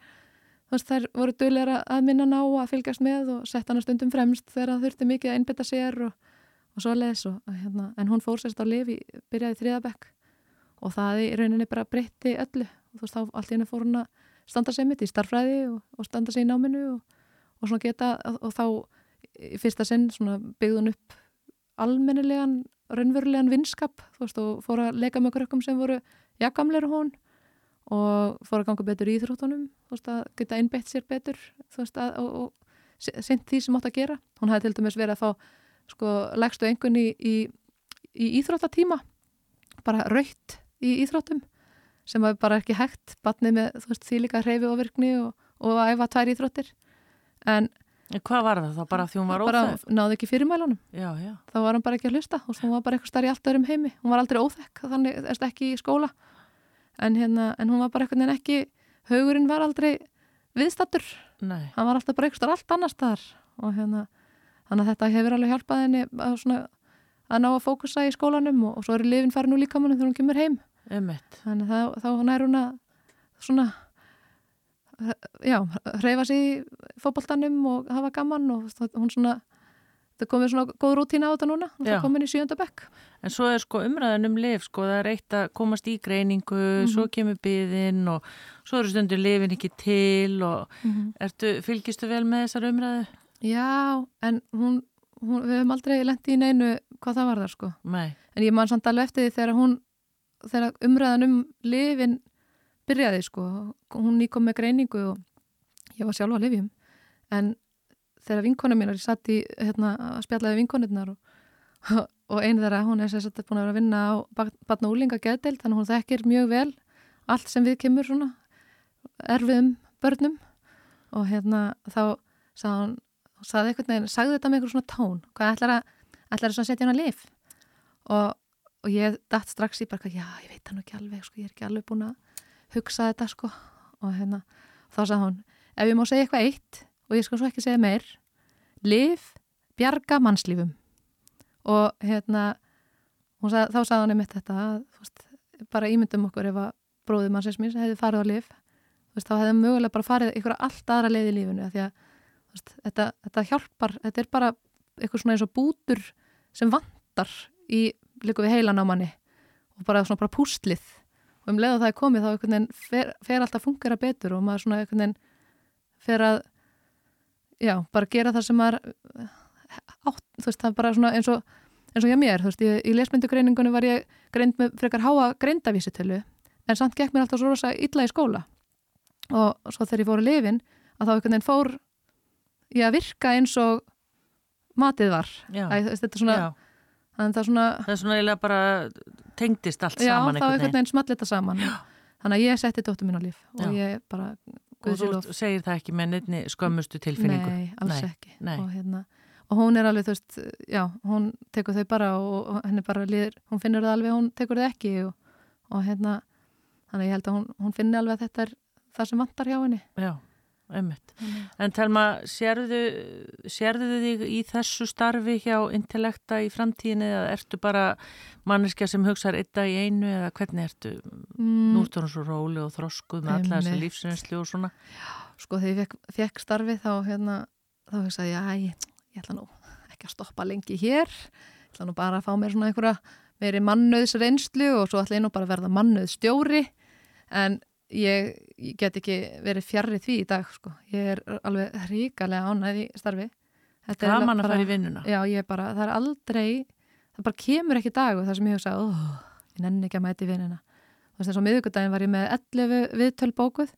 [SPEAKER 2] þú veist, þær voru dölir að minna ná að fylgjast með og setja hana stundum fremst þegar það þurfti mikið að innbytta sér og, og svo les og hérna, en hún fór sérst á lifi, byrjaði þriðabekk og það í rauninni bara breytti öllu og þú veist, þá allt henni fór hún að standa sér mitt í starfræði og, og standa sér í náminu og, og svona geta og þá í fyrsta sinn svona byggðun upp almennilegan, raunverulegan vinskap, þú veist, og fór að leika með krökkum sem voru jakamleir hún. Og fór að ganga betur í Íþróttunum þú veist að geta innbeitt sér betur þú veist að og, og sent því sem átt að gera. Hún hafði til dæmis verið að fá sko legstu engun í, í, í Íþróttatíma bara raukt í íþróttum sem var bara ekki hægt. Batnið með þú veist því líka hreyfi og virkni og, og að æfa tvær íþróttir. En
[SPEAKER 1] Hvað var það þá? Bara því hún var óþæg?
[SPEAKER 2] náði ekki fyrirmælunum.
[SPEAKER 1] Já, já.
[SPEAKER 2] þá var hann bara ekki að hlusta og hún var bara eitthvað starf í allt öðrum heimi. Hún var aldrei óþekk, þannig erst ekki í skóla en, hérna, en hún var bara eitthvað en ekki, haugurinn var aldrei viðstattur,
[SPEAKER 1] Nei.
[SPEAKER 2] hann var alltaf bara eitthvað allt annars þar og hérna þannig að þetta hefur alveg hjálpað henni að, svona, að ná að fókusa í skólanum og, og svo er lifin farin úr líkamannum þegar hún kemur heim
[SPEAKER 1] Ummitt.
[SPEAKER 2] þannig að þá, þá nær hún að svona já, hreyfa sig í fótboltanum og hafa gaman og hún svona það komið svona góð rútína á þetta núna og það komin í sjönda bekk.
[SPEAKER 1] En svo er sko umræðan um lif, sko, það er eitt að komast í greiningu, svo kemur byðin og svo eru stundur lifin ekki til og ertu, fylgistu vel með þessar umræðu?
[SPEAKER 2] Já, en hún, hún við höfum aldrei lendi í neinu hvað það var þar sko.
[SPEAKER 1] Nei.
[SPEAKER 2] en ég man samt alveg eftir því þegar hún þegar umræðan um lifin byrjaði sko. Hún nýkom með greiningu og ég var sjálfa að lifjum en þegar vinkona mín er satt í hérna, að spjallaði vinkonirnar og, og einu þeirra hún er sér satt búin að vera að vinna á batna úlinga geðdeild þannig að hún þekkir mjög vel allt sem við kemur svona erfiðum börnum. Og hérna þá sagði hún sagði eitthvað neginn, sagði þetta með eitthvað svona tón hvað ætlar að, ætlar að setja hann að lif og, og ég dætt strax í bara, já, ég veit nú ekki alveg sko, ég er ekki alveg búin að hugsa þetta sko. Og hérna, þá sagði hún ef ég má segja eitthvað eitt og ég skal svo ekki segja meir. Lif, bjarga mannslífum. Og hérna sagði, þá sagði hún einmitt þetta að, veist, bara ímyndum okkur ef að bróðið mannsins mín hefði farið á lif veist, þá hefði mögulega bara farið ykkur allt aðra leið í lífinu því að veist, þetta, þetta hjálpar, þetta er bara eitthvað svona eins og bútur sem vantar í líku við heilan á manni og bara svona bara pústlið og um leið og það er komið þá fer, fer alltaf að fungera betur og maður svona veginn fer að já, bara gera það sem maður átt, þú veist, það er bara svona eins og eins og ég mér, þú veist, í, í lesmyndugreiningunni var ég greind með frekar háa greindavísitölu en samt gekk mér alltaf svo rosa illa í skóla og svo þegar ég fór að lifin að þá einhvern veginn fór ég að virka eins og matið var
[SPEAKER 1] Já.
[SPEAKER 2] Æ, þetta er svona,
[SPEAKER 1] Já.
[SPEAKER 2] það er svona
[SPEAKER 1] Það er svona eiginlega bara tengdist allt
[SPEAKER 2] já,
[SPEAKER 1] saman
[SPEAKER 2] þá einhvern veginn small þetta saman þannig að ég setti dóttur mín á líf og
[SPEAKER 1] Já.
[SPEAKER 2] ég bara,
[SPEAKER 1] Og
[SPEAKER 2] í
[SPEAKER 1] þú segir það ekki með nefni skömmustu tilfinningu.
[SPEAKER 2] Nei, alls
[SPEAKER 1] Nei,
[SPEAKER 2] ekki
[SPEAKER 1] nei.
[SPEAKER 2] Og, hérna, og hún er alveg, þú veist, já, hún tekur þau bara og, og henni bara líður, hún finnur það alveg, hún tekur þau ekki og, og hérna, þannig ég held að hún, hún finni alveg að þetta er það sem vantar hjá henni.
[SPEAKER 1] Já, einmitt. En Telma, sérðu, sérðu þig í þessu starfi hjá Intellekta í framtíðinni eða ertu bara manneskja sem hugsaður eitt í einu eða hvernig ertu?
[SPEAKER 2] Mm,
[SPEAKER 1] Nú ertu hún svo róli og þroskuð með alla þessu lífsreynslu og svona.
[SPEAKER 2] sko, þegar ég fekk, fekk starfi þá, hérna, þá hugsaði ég, æ, ég ætla nú ekki að stoppa lengi hér, ég ætla nú bara að fá mér svona einhverja meiri mannöðs reynslu og svo ætla ég nú bara að verða mannöðs stjóri, en ég, ég get ekki verið fjarrri því í dag, sko. Ég er alveg ríkalega ánæði í starfi. Þetta er
[SPEAKER 1] Gaman að fara í vinnuna.
[SPEAKER 2] Já, ég bara, það er aldrei, það bara kemur ekki dagur þar sem ég hugsa, óh, ég nenni ekki að mæti vinnina. Þú veist, þess að miðugudaginn var ég með 11 viðtöl bókuð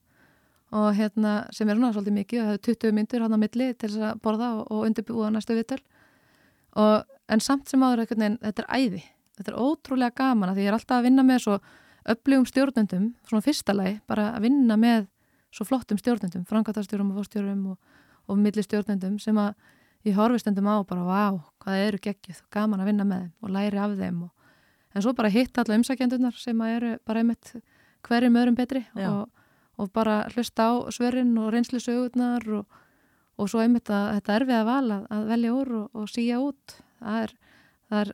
[SPEAKER 2] og hérna, sem er svona svolítið mikið, það hefur 20 myndur hann á milli til þess að borða og, og undirbúa næstu viðtöl. Og, en samt sem áður, þetta er æði. Þetta er ótrúlega gaman að því ég er alltaf að vinna með svo öflugum stjórnendum, svona fyrsta lagi, bara að vinna með svo flottum stjórnendum, frangatastjórum og fórstjórum og, og milli stjórnendum sem að ég horfi stundum á og bara, vá, hvað eru geggjuð og gaman að vinna með þeim og læri af þeim og, en svo bara hitta alla umsækjendunar sem að eru bara einmitt hverjum öðrum betri og, og bara hlusta á svörin og reynslu sögurnar og, og svo einmitt að þetta er erfið að vala að velja úr og, og síja út það er, það er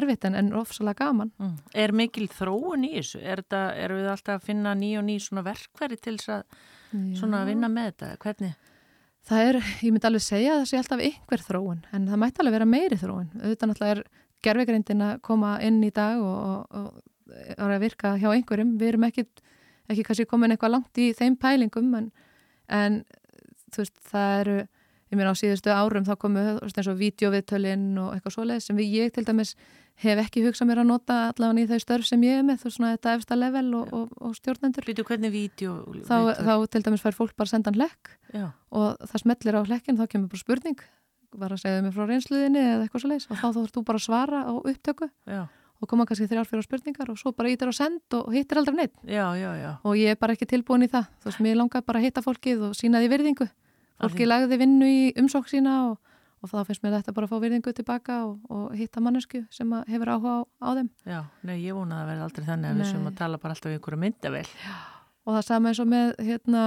[SPEAKER 2] erfitt en, en ofsalega gaman
[SPEAKER 1] Mm. Er mikil þróun í þessu? Er, þetta, er við alltaf að finna ný og ný svona verkværi til þess að svona að vinna með þetta? Hvernig?
[SPEAKER 2] Það er, ég myndi alveg segja að það sé alltaf einhver þróun, en það mætti alveg vera meiri þróun. Auðvitað náttúrulega er gerfegreindin að koma inn í dag og, og, og er að virka hjá einhverjum. Við erum ekki, ekki kannski komin eitthvað langt í þeim pælingum, en, en þú veist, það eru, ég meina á síðustu árum þá komu eins og vídeoviðtölinn og eitthvað svoleið sem ég til dæmis hef ekki hugsað mér að nota allavega í þau störf sem ég er með, þú svona þetta efsta level og, og, og stjórnendur.
[SPEAKER 1] Býtu hvernig vídeo?
[SPEAKER 2] Þá, þá til dæmis fær fólk bara sendan lekk
[SPEAKER 1] Já,
[SPEAKER 2] og það smellir á hlekkin þá kemur bara spurning var að segja mig frá reynsluðinni eða eitthvað svo leiðis og þá þú þú bara að svara á upptöku
[SPEAKER 1] já.
[SPEAKER 2] og koma kannski þrjár fyrir spurningar og svo bara ítir á send og hittir aldrei neitt
[SPEAKER 1] já, já, já.
[SPEAKER 2] og ég er bara ekki tilbúin í það þú veist, mér langar bara að hitta fólkið og sína því virðingu fólki lagði vinnu í umsók sína og, og þá finnst mér þetta bara að fá virðingu tilbaka og, og hitta mannesku sem hefur áhuga á, á þeim.
[SPEAKER 1] Já, nei, ég vona að það verði aldrei þannig að við sem að tala bara alltaf um einhverju myndavel
[SPEAKER 2] og það sama eins og með hérna,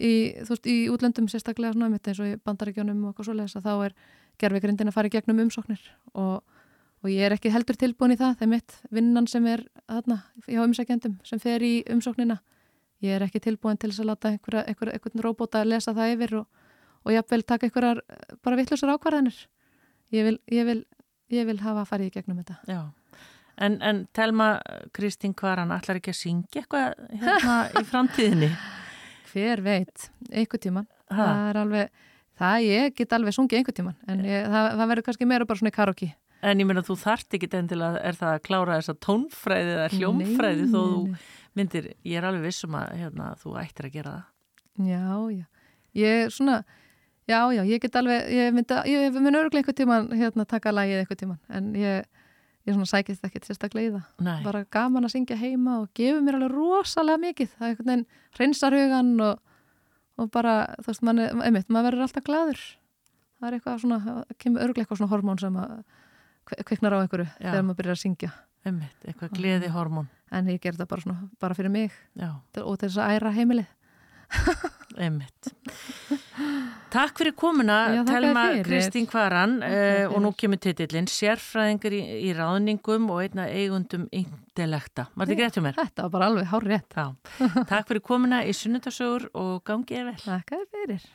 [SPEAKER 2] í, þú veist, í útlöndum sérstaklega svona, eins og í bandaríkjónum og okkur svo lesa, þá er gerfigrindin að fara í gegnum umsóknir og og ég er ekki heldur tilbúin í það þegar mitt vinnan sem er þarna hjá umsækjandum sem fer í umsóknina. Ég er ekki tilbúin til þess að láta einhverja, einhverja, einhvern robóta lesa það yfir og, og ég vil taka einhverjar bara vittlusur ákvarðanir ég vil, ég vil, ég vil hafa að fara í gegnum þetta
[SPEAKER 1] Já, en, en telma Kristín Kvaran allar ekki að syngja eitthvað hérna í framtíðinni?
[SPEAKER 2] Hver veit, einhver tíman ha? það er alveg, það ég get alveg sungið einhver tíman en ég, það, það verður kannski meira bara svona í karaoke
[SPEAKER 1] En ég meina þú þart ekki enn til að er það að klára þessa tónfræði eða hljómfræði þó þú myndir, ég er alveg vissum að hérna, þú ættir að gera það.
[SPEAKER 2] Já, já. Ég er svona, já, já, ég get alveg, ég myndi, ég myndi öruglega einhver tíman hérna taka lagið einhver tíman en ég, ég svona sækist til sérstaklega í það.
[SPEAKER 1] Nei.
[SPEAKER 2] Bara gaman að syngja heima og gefa mér alveg rosalega mikið. Það er einhvern veginn hreinsarhugan og, og bara, þú veist, mann, einmitt, maður verður alltaf gladur. Það er eitthvað svona, kemur öruglega eitthvað svona hormón sem að kviknar á einhverju Já. þegar maður byrjar að syngja
[SPEAKER 1] Einmitt, eitthvað gleði hormón
[SPEAKER 2] en ég ger það bara, svona, bara fyrir mig
[SPEAKER 1] Já.
[SPEAKER 2] og til þess að æra heimilið
[SPEAKER 1] Einmitt. Takk fyrir komuna Já, Telma Kristín Kvaran uh, og nú kemur titillin Sérfræðingar í, í ráðningum og einna eigundum intellekta Var þetta greitt um mér?
[SPEAKER 2] Þetta var bara alveg hár rétt
[SPEAKER 1] Takk fyrir komuna í sunnundasögur og gangið er vel.
[SPEAKER 2] Takk fyrir